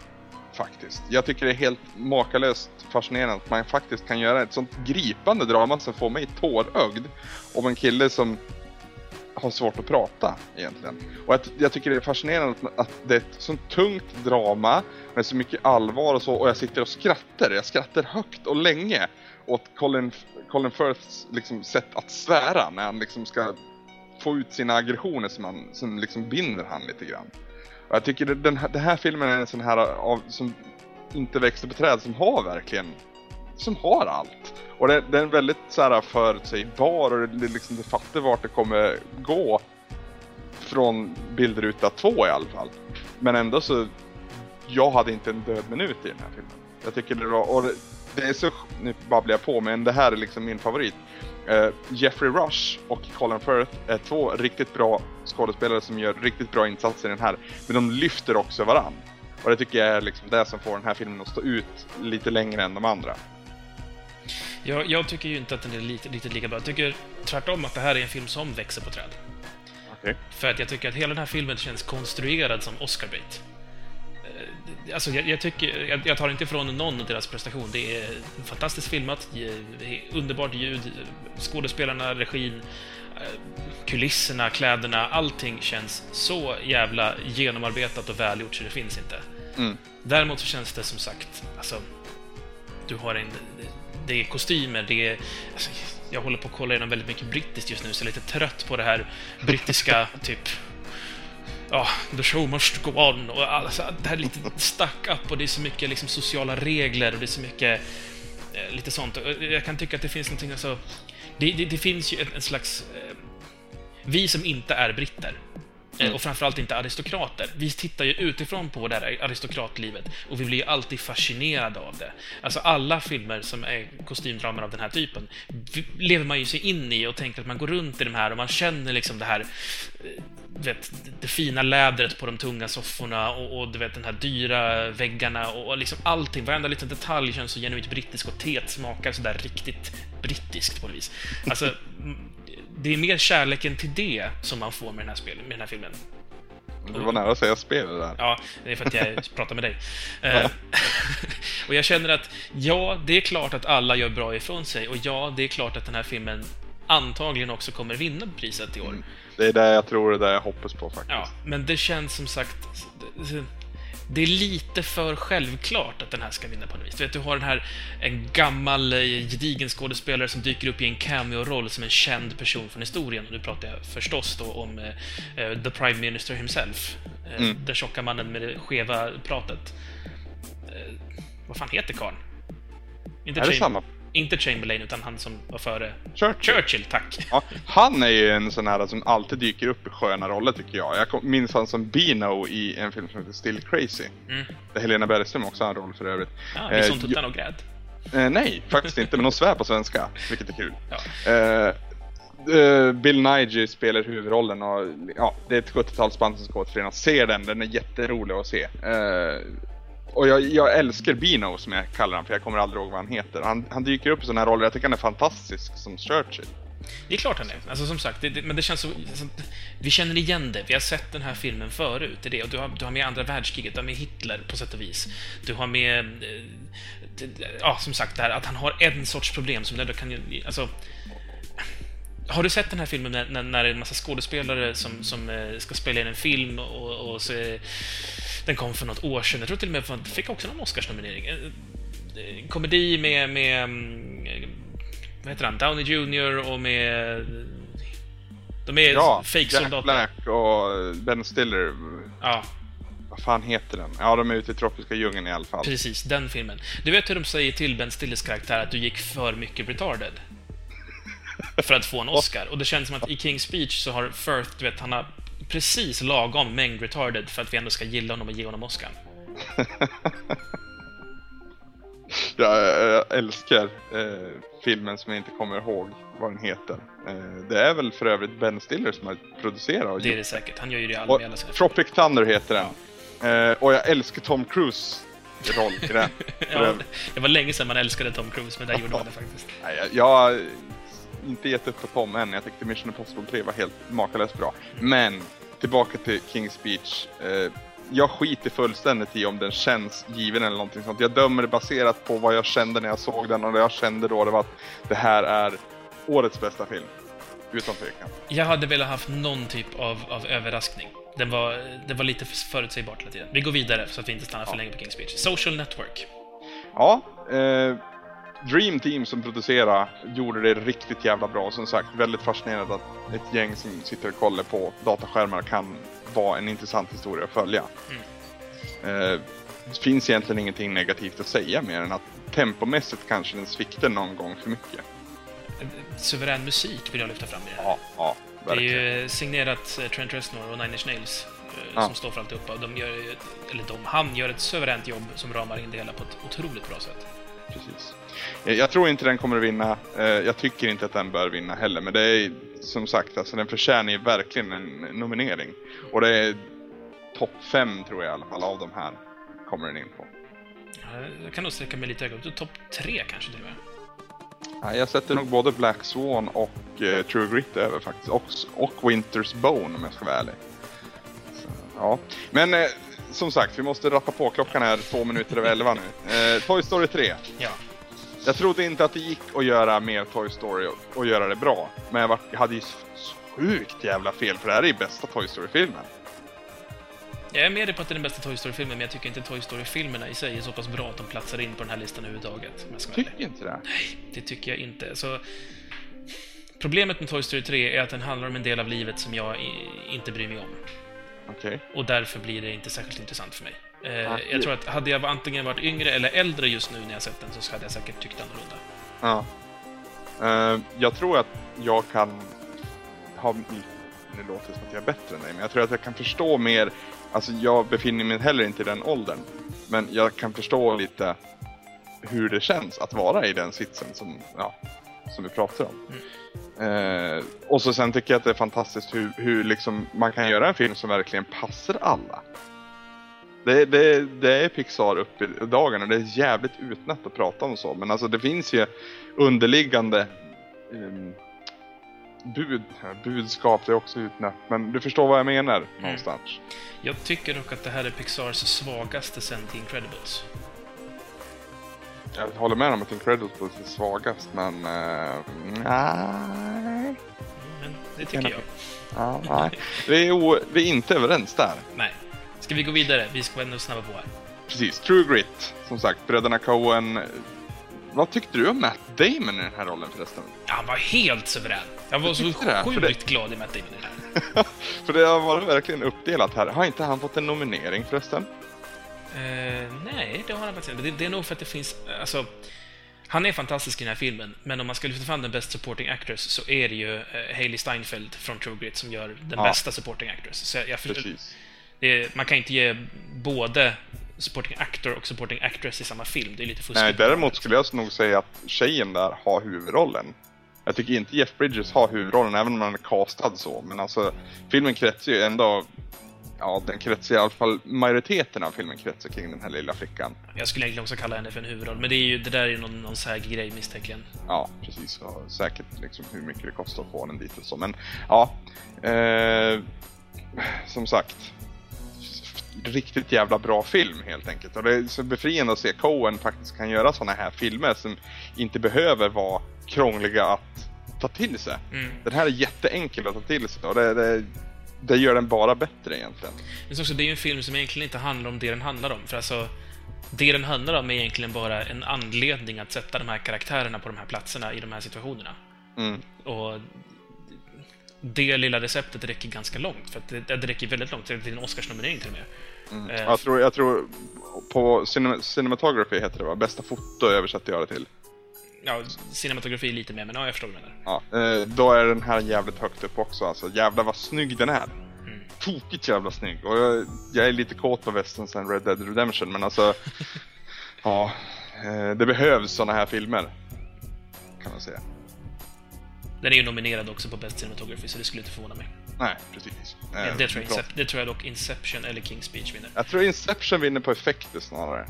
Speaker 1: Faktiskt. Jag tycker det är helt makalöst fascinerande att man faktiskt kan göra ett sånt gripande drama som får mig tårögd. Om en kille som har svårt att prata egentligen. Och att, jag tycker det är fascinerande att, att det är ett sånt tungt drama med så mycket allvar och så och jag sitter och skrattar. Jag skrattar högt och länge åt Colin, Colin Firths liksom, sätt att svära när han liksom ska få ut sina aggressioner som, han, som liksom binder han lite grann. Och jag tycker det- den här, den här filmen är en sån här av, som inte växer på träd som har verkligen som har allt. Och den, den är väldigt så här förutsägbar och det, det liksom, du fattar vart det kommer gå från bildruta två i alla fall. Men ändå så, jag hade inte en död minut i den här filmen. Jag tycker det var, och det, det är så, nu babblar jag på men det här är liksom min favorit. Eh, Jeffrey Rush och Colin Firth är två riktigt bra skådespelare som gör riktigt bra insatser i den här. Men de lyfter också varann. Och det tycker jag är liksom det som får den här filmen att stå ut lite längre än de andra.
Speaker 2: Jag, jag tycker ju inte att den är lite, riktigt lika bra. Jag tycker tvärtom att det här är en film som växer på träd.
Speaker 1: Okej.
Speaker 2: För att jag tycker att hela den här filmen känns konstruerad som Oscar-bait. Alltså jag, jag tycker, jag, jag, tar inte ifrån någon av deras prestation. Det är fantastiskt filmat, underbart ljud, skådespelarna, regin, eh, kulisserna, kläderna, allting känns så jävla genomarbetat och välgjort så det finns inte. Mm. Däremot så känns det som sagt, alltså, du har en... Det är kostymer, det är... Alltså, jag håller på att kolla igenom väldigt mycket brittiskt just nu, så jag är lite trött på det här brittiska, typ ja, the show must go on och alltså, det här är lite stuck up och det är så mycket liksom, sociala regler och det är så mycket eh, lite sånt. Jag kan tycka att det finns någonting, alltså, det, det, det finns ju en, en slags... Eh, vi som inte är britter, Mm. Och framförallt inte aristokrater. Vi tittar ju utifrån på det här aristokratlivet och vi blir ju alltid fascinerade av det. Alltså alla filmer som är kostymdramer av den här typen lever man ju sig in i och tänker att man går runt i de här och man känner liksom det här eh, vet, det fina lädret på de tunga sofforna och, och du vet, den här dyra väggarna och, och liksom allting, varenda liten detalj känns så genuint brittisk och teet smakar sådär riktigt brittiskt på något vis. Alltså, det är mer kärleken till det som man får med den här, spel, med den här filmen.
Speaker 1: Du var nära att säga spel där.
Speaker 2: Ja, det är för att jag pratar med dig. Eh, och jag känner att, ja, det är klart att alla gör bra ifrån sig och ja, det är klart att den här filmen antagligen också kommer vinna priset i år. Mm.
Speaker 1: Det är det jag tror, det är det jag hoppas på faktiskt.
Speaker 2: Ja, men det känns som sagt det är lite för självklart att den här ska vinna på något vis. Du vet, du har den här, en gammal eh, gedigen skådespelare som dyker upp i en cameo-roll som en känd person från historien. Och nu pratar jag förstås då om uh, The Prime Minister himself. Uh, mm. Den tjocka mannen med det skeva pratet. Uh, vad fan heter karln?
Speaker 1: Inte är det samma
Speaker 2: inte Chamberlain, utan han som var före... Churchill, Churchill tack!
Speaker 1: Ja, han är ju en sån här som alltid dyker upp i sköna roller, tycker jag. Jag minns han som Bino i en film som heter Still Crazy. Mm. Där Helena Bergström också har en roll för övrigt.
Speaker 2: Ja, visst hon tuttan och grät?
Speaker 1: Eh, nej, faktiskt inte, men hon svär på svenska, vilket är kul. Ja. Eh, eh Bill Nighy spelar huvudrollen och ja, det är ett 70-talsband som ska återförenas. Se den, den är jätterolig att se. Eh, och jag, jag, älskar Bino som jag kallar honom för jag kommer aldrig ihåg vad han heter. Han, han dyker upp i sådana här roller, jag tycker han är fantastisk som Churchill.
Speaker 2: Det är klart han är. Alltså som sagt, det, det, men det känns så, så, Vi känner igen det. Vi har sett den här filmen förut. Det är det. Och du har, du har med andra världskriget, du har med Hitler på sätt och vis. Du har med... Eh, ja, som sagt, det här att han har en sorts problem som ändå kan... Alltså, har du sett den här filmen när, när, det är en massa skådespelare som, som eh, ska spela in en film och, och så den kom för något år sedan. Jag tror till och med att den fick också någon Oscarsnominering. En komedi med, med mm, vad heter han, Downey Jr och med... De är
Speaker 1: ja, fake-soldater. Jack Black och Ben Stiller.
Speaker 2: Ja.
Speaker 1: Vad fan heter den? Ja, de är ute i tropiska djungeln i alla fall.
Speaker 2: Precis, den filmen. Du vet hur de säger till Ben Stillers karaktär att du gick för mycket retarded? För att få en Oscar. Och det känns som att i King's Speech så har Firth, du vet, han har precis lagom mängd retarded för att vi ändå ska gilla honom och ge honom Oscar.
Speaker 1: jag, älskar eh, filmen som jag inte kommer ihåg vad den heter. Eh, det är väl för övrigt Ben Stiller som har producerat och
Speaker 2: Det är det säkert, han gör ju det alla, alla
Speaker 1: sina Tropic Thunder heter den. Ja. Eh, och jag älskar Tom Cruise roll i den.
Speaker 2: ja, det var länge sedan man älskade Tom Cruise, men där gjorde man det faktiskt.
Speaker 1: Jag, jag, inte gett upp på Tom än. Jag tyckte Mission Impossible 3 var helt makalöst bra. Men, tillbaka till King's Speech. Eh, jag skiter fullständigt i om den känns given eller någonting sånt. Jag dömer det baserat på vad jag kände när jag såg den och det jag kände då det var att det här är årets bästa film. Utan tvekan.
Speaker 2: Jag hade velat haft någon typ av, av överraskning. Den var, det var lite förutsägbart hela tiden. Vi går vidare så att vi inte stannar ja. för länge på King's Speech. Social Network.
Speaker 1: Ja, eh, Dream Team som producerade gjorde det riktigt jävla bra. Som sagt, väldigt fascinerande att ett gäng som sitter och kollar på dataskärmar kan vara en intressant historia att följa. Mm. Eh, det finns egentligen ingenting negativt att säga mer än att tempomässigt kanske den sviktar någon gång för mycket.
Speaker 2: Suverän musik vill jag lyfta fram i det
Speaker 1: här. Ja, ja,
Speaker 2: verkligen. Det är ju signerat eh, Trent Reznor och Nine Inch Nails eh, ja. som står för alltihopa. De gör, eller de, han gör ett suveränt jobb som ramar in det hela på ett otroligt bra sätt.
Speaker 1: Precis. Eh, jag tror inte den kommer att vinna. Eh, jag tycker inte att den bör vinna heller. Men det är som sagt, alltså, den förtjänar ju verkligen en nominering. Och det är topp fem tror jag i alla fall av de här kommer den in på.
Speaker 2: Jag kan nog sträcka mig lite högre Topp tre kanske till och
Speaker 1: med. Jag sätter nog både Black Swan och eh, True Grit över faktiskt. Och, och Winter's Bone om jag ska vara ärlig. Så, ja. Men eh, som sagt, vi måste rappa på. Klockan är två minuter över elva nu. Eh, Toy Story 3.
Speaker 2: Ja.
Speaker 1: Jag trodde inte att det gick att göra mer Toy Story och, och göra det bra. Men jag, var, jag hade ju sjukt jävla fel, för det här är ju bästa Toy Story-filmen.
Speaker 2: Jag är med dig på att det är den bästa Toy Story-filmen, men jag tycker inte Toy Story-filmerna i sig är så pass bra att de platsar in på den här listan överhuvudtaget. jag ärlig.
Speaker 1: Tycker inte det?
Speaker 2: Nej, det tycker jag inte. Så, problemet med Toy Story 3 är att den handlar om en del av livet som jag inte bryr mig om.
Speaker 1: Okej.
Speaker 2: Och därför blir det inte särskilt intressant för mig. Eh,
Speaker 1: Ah,
Speaker 2: jag tror att hade jag antingen varit yngre eller äldre just nu när jag sett den så hade jag säkert tyckt annorlunda.
Speaker 1: Ja. Eh, jag tror att jag kan ha... Nu låter det som att jag är bättre än dig, men jag tror att jag kan förstå mer. Alltså jag befinner mig heller inte i den åldern. Men jag kan förstå lite hur det känns att vara i den sitsen som, ja, som vi pratar om. Eh, och så sen tycker jag att det är fantastiskt hur, hur liksom man kan göra en film som verkligen passar alla. Det, det, det är Pixar upp i dagen och det är jävligt utnött att prata om så. Men alltså det finns ju underliggande ehm, bud, budskap, det är också utnött. Men du förstår vad jag menar någonstans.
Speaker 2: Jag tycker dock att det här är Pixars svagaste sen The Incredibles.
Speaker 1: Jag håller med om att Incredibles är svagast, men... Uh, nej.
Speaker 2: Men det tycker jag.
Speaker 1: Ja, nej. Vi, är o, vi är inte överens där.
Speaker 2: Nej. Ska vi gå vidare? Vi ska ändå snabba på här.
Speaker 1: Precis, True Grit. Som sagt, bröderna Coen. Vad tyckte du om Matt Damon i den här rollen förresten?
Speaker 2: Han var helt suverän. Jag var så sjukt glad i Matt Damon i den här.
Speaker 1: För det har varit verkligen uppdelat här. Har inte han fått en nominering förresten?
Speaker 2: Eh, nej, det har han faktiskt inte. Det, det är nog för att det finns... Alltså, han är fantastisk i den här filmen, men om man ska lyfta fram den Best Supporting Actress så är det ju eh, Hailey Steinfeld från True Grit som gör den
Speaker 1: Ja.
Speaker 2: bästa Supporting Actress. Så jag, jag för,
Speaker 1: Precis.
Speaker 2: det, man kan inte ge både Supporting Actor och Supporting Actress i samma film. Det är lite fuskigt.
Speaker 1: Nej, däremot skulle jag nog säga att tjejen där har huvudrollen. Jag tycker inte Jeff Bridges har huvudrollen, även om han är castad så. Men alltså, filmen kretsar ju ändå... Ja, den kretsar i alla fall... Majoriteten av filmen kretsar kring den här lilla flickan.
Speaker 2: Jag skulle egentligen också kalla henne för en huvudroll, men det, är ju, det där är ju någon, någon grej misstänker
Speaker 1: Ja, precis. Och säkert liksom hur mycket det kostar att få den dit och så. Men ja, eh, som sagt. Riktigt jävla bra film helt enkelt. Och det är så befriande att se Coen faktiskt kan göra såna här filmer som inte behöver vara krångliga att ta till sig.
Speaker 2: Mm.
Speaker 1: Den här är jätteenkel att ta till sig och det, det, det gör den bara bättre egentligen.
Speaker 2: Men också, det är ju en film som egentligen inte handlar om det den handlar om. För alltså, det den handlar om är egentligen bara en anledning att sätta de här karaktärerna på de här platserna i de här situationerna.
Speaker 1: Mm.
Speaker 2: Och det lilla receptet räcker ganska långt, för det, det räcker väldigt långt. Det är en Oscarsnominering till och med.
Speaker 1: Mm.
Speaker 2: Eh,
Speaker 1: Jag, tror, jag tror på cinema, cinematography heter det va? Bästa foto översatte jag det till.
Speaker 2: Ja, cinematografi lite mer, men ja, jag förstår vad du menar.
Speaker 1: Ja, eh, då är den här jävligt högt upp också alltså. Jävlar vad snygg den är.
Speaker 2: Mm.
Speaker 1: Tokigt jävla snygg. Och jag, jag är lite kåt på västern sen Red Dead Redemption men alltså... ja, eh, det behövs såna här filmer. Kan man säga.
Speaker 2: Den är ju nominerad också på Best Cinematography, så det skulle inte förvåna mig.
Speaker 1: Nej, precis. Eh,
Speaker 2: det, tror jag. Incep- det tror jag dock Inception eller King's Speech vinner.
Speaker 1: Jag tror Inception vinner på effekter snarare.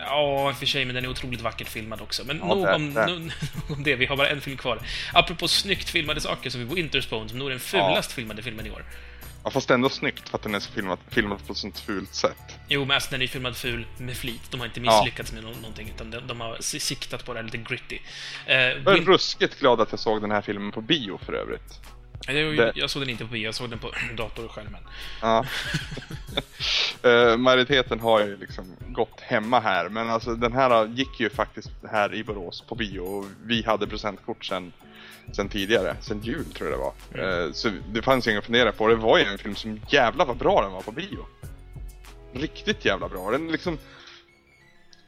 Speaker 2: Ja, i och för sig, men den är otroligt vackert filmad också. Men
Speaker 1: Ja,
Speaker 2: nog,
Speaker 1: det-
Speaker 2: om,
Speaker 1: det.
Speaker 2: nog om det, vi har bara en film kvar. Apropå snyggt filmade saker så har vi Winterspawn, som nog är den fulast filmade filmen i år.
Speaker 1: Ja, fast ändå snyggt för att den är så filmat, filmat på ett sånt fult sätt.
Speaker 2: Jo, men alltså den är filmad ful med flit. De har inte
Speaker 1: Ja.
Speaker 2: misslyckats med nå- någonting, utan de, de har si- siktat på det här lite gritty. Eh,
Speaker 1: Jag är ruskigt glad att jag såg den här filmen på bio för övrigt.
Speaker 2: Jag, jag såg den inte på bio, jag såg den på datorskärmen.
Speaker 1: Ja. Eh, majoriteten har ju liksom gått hemma här, men alltså den här gick ju faktiskt här i Borås på bio och vi hade presentkort sen, sen tidigare, sen jul tror jag det var. Eh, så det fanns inget att fundera på, det var ju en film som jävla vad bra den var på bio. Riktigt jävla bra. Den liksom...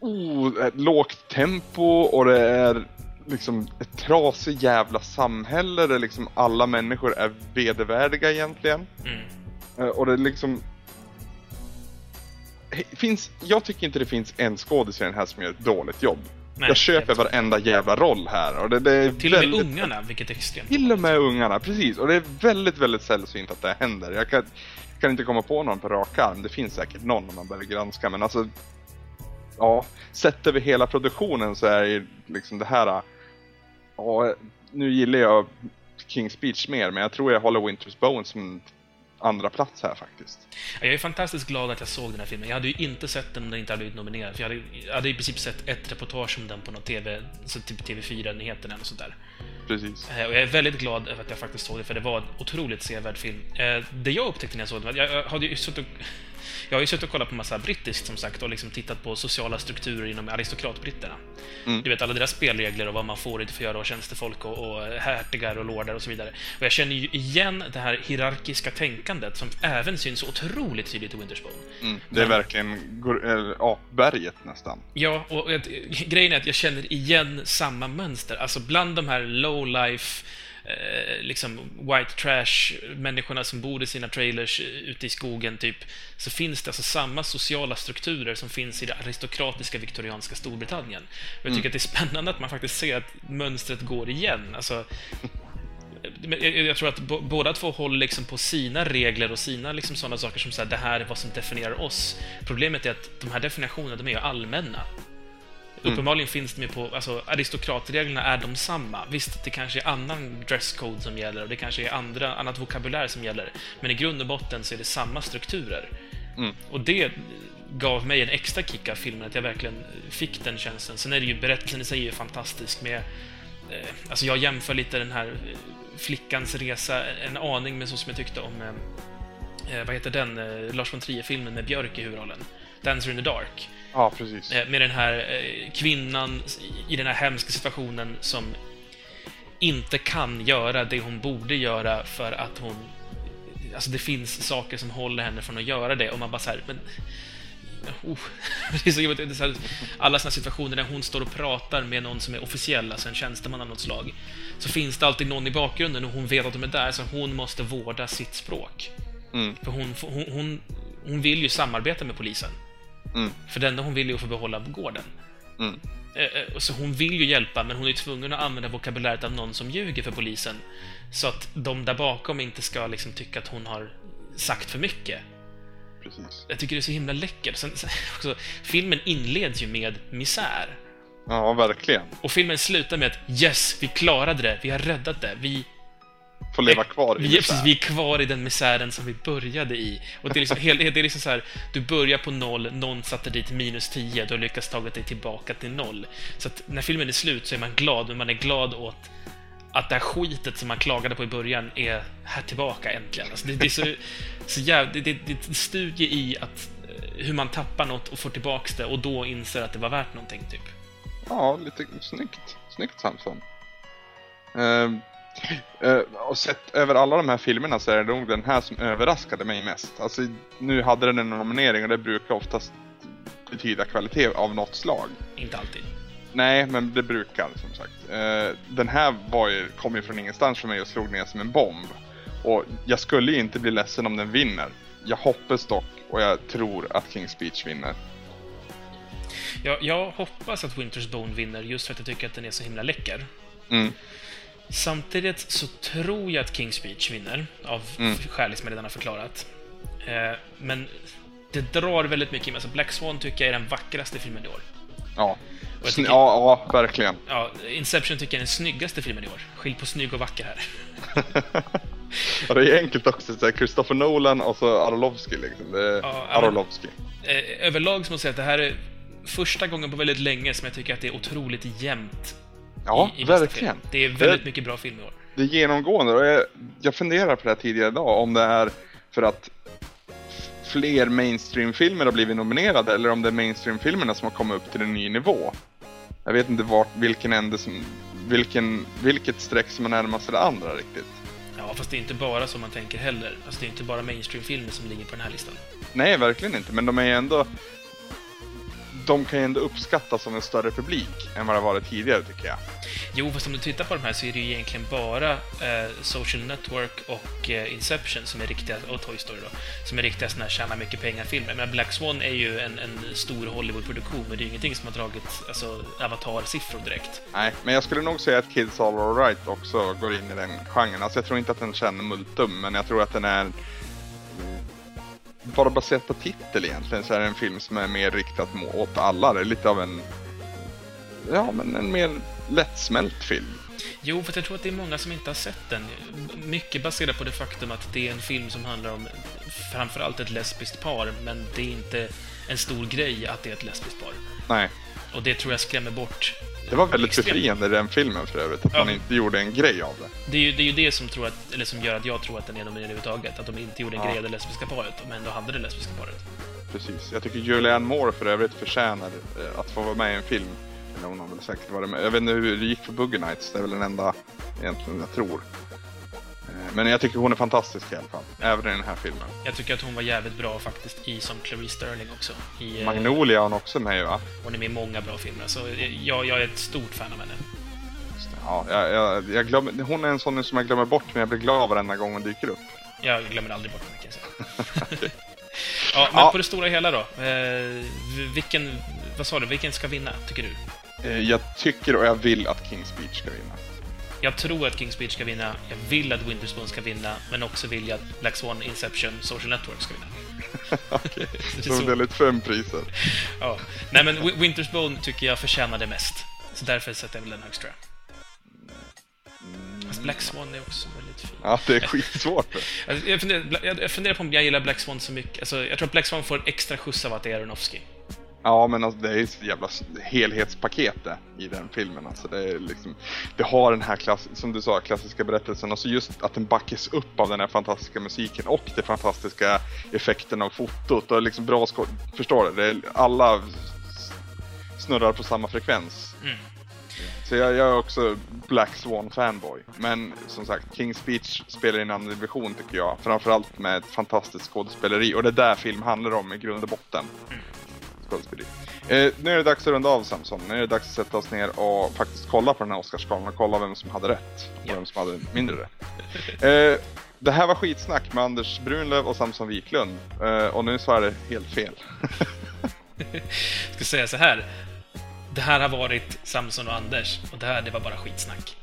Speaker 1: Oh, lågt tempo och det är liksom ett trasigt jävla samhälle där liksom alla människor är vedervärdiga egentligen.
Speaker 2: Mm.
Speaker 1: Eh, Och det liksom... Finns, jag tycker inte det finns en skådis i den här som gör ett dåligt jobb.
Speaker 2: Nej,
Speaker 1: jag köper
Speaker 2: helt-
Speaker 1: varenda jävla roll här och det, det är
Speaker 2: Till och med
Speaker 1: väldigt,
Speaker 2: ungarna, vilket är extremt
Speaker 1: Till och med ungarna, precis. Och det är väldigt, väldigt sällsynt att det händer. Jag kan, kan inte komma på någon på rak arm. Det finns säkert någon om man börjar granska, men alltså... Ja, sett över hela produktionen så är ju liksom det här... Ja, nu gillar jag King's Speech mer, men jag tror jag håller Winter's Bone som andra plats här faktiskt.
Speaker 2: Jag är fantastiskt glad att jag såg den här filmen. Jag hade ju inte sett den om den inte hade blivit nominerad. För jag hade, jag hade i princip sett ett reportage om den på någon TV, så typ TV4-nyheterna eller sånt där.
Speaker 1: Precis.
Speaker 2: Eh, Och jag är väldigt glad över att jag faktiskt såg det, för det var en otroligt sevärd film. Eh, Det jag upptäckte när jag såg den, jag jag hade ju suttit och, jag har ju suttit och kollat på massa brittiskt som sagt och liksom tittat på sociala strukturer inom aristokratbritterna.
Speaker 1: Mm.
Speaker 2: Du vet alla deras spelregler och vad man får inte får göra och tjänstefolk och, och hertigar och lordar och så vidare. Och jag känner ju igen det här hierarkiska tänkandet som även syns otroligt tydligt i Wintersbone.
Speaker 1: Mm. Det är
Speaker 2: Men-
Speaker 1: verkligen äh, apberget nästan.
Speaker 2: Ja, och grejen är att jag känner igen samma mönster. Alltså bland de här low life eh, liksom white trash-människorna som bor i sina trailers eh, ute i skogen, typ, så finns det alltså samma sociala strukturer som finns i det aristokratiska viktorianska Storbritannien. Och jag tycker att det är spännande att man faktiskt ser att mönstret går igen. Alltså, men jag, tror att båda två håller liksom på sina regler och sina liksom sådana saker som så här, det här är vad som definierar oss. Problemet är att de här definitionerna, de är ju allmänna. Uppenbarligen finns de ju på, alltså aristokratreglerna är de samma. Visst, det kanske är annan dresscode som gäller och det kanske är andra, annat vokabulär som gäller. Men i grund och botten så är det samma strukturer.
Speaker 1: Mm.
Speaker 2: Och det gav mig en extra kick av filmen, att jag verkligen fick den känslan. Sen är det ju, berättelsen i sig är ju fantastisk med eh, Alltså jag jämför lite den här eh, flickans resa en aning med så som jag tyckte om eh, eh, vad heter den, eh, Lars von Trier-filmen med Björk i huvudrollen? Dancer in the Dark.
Speaker 1: Ja, precis.
Speaker 2: Eh, med den här eh, kvinnan i den här hemska situationen som inte kan göra det hon borde göra för att hon... Alltså det finns saker som håller henne från att göra det och man bara så här, men... Oh. Det är så, jobbigt. här, alla såna situationer där hon står och pratar med någon som är officiell, alltså en tjänsteman av något slag, så finns det alltid någon i bakgrunden och hon vet att de är där, så hon måste vårda sitt språk.
Speaker 1: Mm.
Speaker 2: För hon, hon, hon, hon vill ju samarbeta med polisen.
Speaker 1: Mm.
Speaker 2: För det enda hon vill är att få behålla gården.
Speaker 1: Mm.
Speaker 2: Eh, eh, Så hon vill ju hjälpa, men hon är tvungen att använda vokabuläret av någon som ljuger för polisen. Så att de där bakom inte ska liksom tycka att hon har sagt för mycket.
Speaker 1: Precis.
Speaker 2: Jag tycker det är så himla läckert. Sen, sen, också, filmen inleds ju med misär.
Speaker 1: Ja, verkligen.
Speaker 2: Och filmen slutar med att yes, vi klarade det, vi har räddat det, vi
Speaker 1: Får leva kvar i
Speaker 2: vi, precis, vi är kvar i den misären som vi började i. Och det är liksom, det är liksom så här, du börjar på noll, någon satte dit minus 10, du har lyckats tagit dig tillbaka till noll. Så att när filmen är slut så är man glad, men man är glad åt att det här skitet som man klagade på i början är här tillbaka äntligen. Alltså det, det är så, så jävla, det, det, det studie i att eh, hur man tappar något och får tillbaks det och då inser att det var värt någonting, typ.
Speaker 1: Ja, lite snyggt. Snyggt Samson. Ehm, eh, och sett över alla de här filmerna så är det nog den här som överraskade mig mest. Alltså, nu hade den en nominering och det brukar oftast betyda kvalitet av något slag.
Speaker 2: Inte alltid.
Speaker 1: Nej, men det brukar som sagt. Eh, den här var ju, kom ju från ingenstans för mig och slog ner som en bomb. Och jag skulle ju inte bli ledsen om den vinner. Jag hoppas dock, och jag tror att King's Speech vinner.
Speaker 2: Jag, jag hoppas att Winter's Bone vinner just för att jag tycker att den är så himla läcker.
Speaker 1: Mm,
Speaker 2: Samtidigt så tror jag att King's Speech vinner, av
Speaker 1: Mm.
Speaker 2: skäl som jag redan har förklarat. Eh, men det drar väldigt mycket i mig. Alltså Black Swan tycker jag är den vackraste filmen i år.
Speaker 1: ja.
Speaker 2: Tycker-
Speaker 1: ja, ja, verkligen.
Speaker 2: Ja, Inception tycker jag är den snyggaste filmen i år. Skilj på snygg och vacker här.
Speaker 1: Ja, det är enkelt också. Så här, Christopher Nolan och så Aronofsky liksom. Det
Speaker 2: Ja, men-
Speaker 1: Aronofsky.
Speaker 2: Eh, överlag så måste jag säga att det här är första gången på väldigt länge som jag tycker att det är otroligt jämnt
Speaker 1: Ja,
Speaker 2: i, i
Speaker 1: verkligen.
Speaker 2: film. Det är väldigt
Speaker 1: Det-
Speaker 2: mycket bra film i år.
Speaker 1: Det är genomgående och jag, jag funderar på det här tidigare idag om det är för att fler mainstream-filmer har blivit nominerade eller om det är mainstream-filmerna som har kommit upp till en ny nivå. Jag vet inte vart, vilken ände som, vilken, vilket streck som är närmast det andra riktigt.
Speaker 2: Ja, fast det är inte bara så man tänker heller. Alltså det är inte bara mainstream-filmer som ligger på den här listan.
Speaker 1: Nej, verkligen inte, men de är ju ändå de kan ju ändå uppskattas av en större publik än vad det varit tidigare tycker jag.
Speaker 2: Jo, fast om du tittar på de här så är det ju egentligen bara eh, Social Network och eh, Inception som är riktiga, och Toy Story då, som är riktiga såna här tjäna mycket pengar-filmer. Men Black Swan är ju en, en stor Hollywood-produktion, men det är ju ingenting som har dragit alltså, Avatar-siffror direkt.
Speaker 1: Nej, men jag skulle nog säga att Kids All Alright också går in i den genren. Alltså jag tror inte att den känner multum, men jag tror att den är... Bara baserat på titel egentligen så är det en film som är mer riktad åt alla. Det är lite av en... Ja, men en mer lättsmält film.
Speaker 2: Jo, för jag tror att det är många som inte har sett den. Mycket baserat på det faktum att det är en film som handlar om framförallt ett lesbiskt par, men det är inte en stor grej att det är ett lesbiskt par.
Speaker 1: Nej.
Speaker 2: Och det tror jag skrämmer bort
Speaker 1: Det var väldigt befriande i den filmen för övrigt, att
Speaker 2: Ja.
Speaker 1: man inte gjorde en grej av det.
Speaker 2: Det är, ju, det är ju det som, tror att, eller som gör att jag tror att den är nominerad överhuvudtaget. Att de inte gjorde en
Speaker 1: Ja.
Speaker 2: grej av det lesbiska paret, men ändå hade det lesbiska paret.
Speaker 1: Precis. Jag tycker Julianne Moore för övrigt förtjänar eh, att få vara med i en film. Hon har väl säkert varit med. Jag vet inte hur det gick för Boogie Nights, det är väl den enda egentligen jag tror. Men jag tycker hon är fantastisk i alla fall, även i den här filmen.
Speaker 2: Jag tycker att hon var jävligt bra faktiskt i som Clarice Sterling också. I, eh,
Speaker 1: Magnolia har hon också med va?
Speaker 2: Hon är med i många bra filmer, så jag, jag är ett stort fan av henne.
Speaker 1: Ja, jag, jag, jag glömmer, hon är en sån som jag glömmer bort men jag blir glad varenda gång hon dyker upp.
Speaker 2: Jag glömmer aldrig bort henne, kan jag säga. ja, men
Speaker 1: Ja.
Speaker 2: på det stora hela då. Eh, vilken, vad sa du, vilken ska vinna, tycker du?
Speaker 1: Eh, Jag tycker och jag vill att King's Speech ska vinna.
Speaker 2: Jag tror att King's Speech ska vinna, jag vill att Winterspoon ska vinna, men också vill jag att Black Swan, Inception, Social Network ska vinna.
Speaker 1: Okej,
Speaker 2: Det är
Speaker 1: så
Speaker 2: så.
Speaker 1: väldigt fem priser.
Speaker 2: Ja. Nej, men Wi- Winterspoon tycker jag förtjänar det mest. Så därför sätter jag väl den högst, tror jag. Fast Black Swan är också väldigt fin.
Speaker 1: Ja, det är skitsvårt.
Speaker 2: Alltså, jag, funderar, jag- jag funderar på om jag gillar Black Swan så mycket. Alltså, jag tror att Black Swan får extra skjuts av att det är Aronofsky.
Speaker 1: Ja, men alltså, det är ett jävla helhetspaket i den filmen. Alltså, det, är liksom, det har den här, klass, som du sa, klassiska berättelsen. Alltså just att den backas upp av den här fantastiska musiken och de fantastiska effekterna av fotot. Och liksom bra skå- Förstår du? Det är, alla snurrar på samma frekvens.
Speaker 2: Mm.
Speaker 1: Så jag, jag är också Black Swan fanboy. Men som sagt, King's Speech spelar i en annan division tycker jag. Framförallt med ett fantastiskt skådespeleri. Och det är där film handlar om i grund och botten. Skådespeleri. Eh, nu är det dags att runda av Samson. Nu är det dags att sätta oss ner och faktiskt kolla på den här Oscarsgalan och kolla vem som hade rätt. Och vem som hade mindre rätt. Eh, det här var skitsnack med Anders Brunlöv och Samson Wiklund. Eh, och nu så är det helt fel.
Speaker 2: Jag ska säga så här. Det här har varit Samson och Anders, och det här, det var bara skitsnack.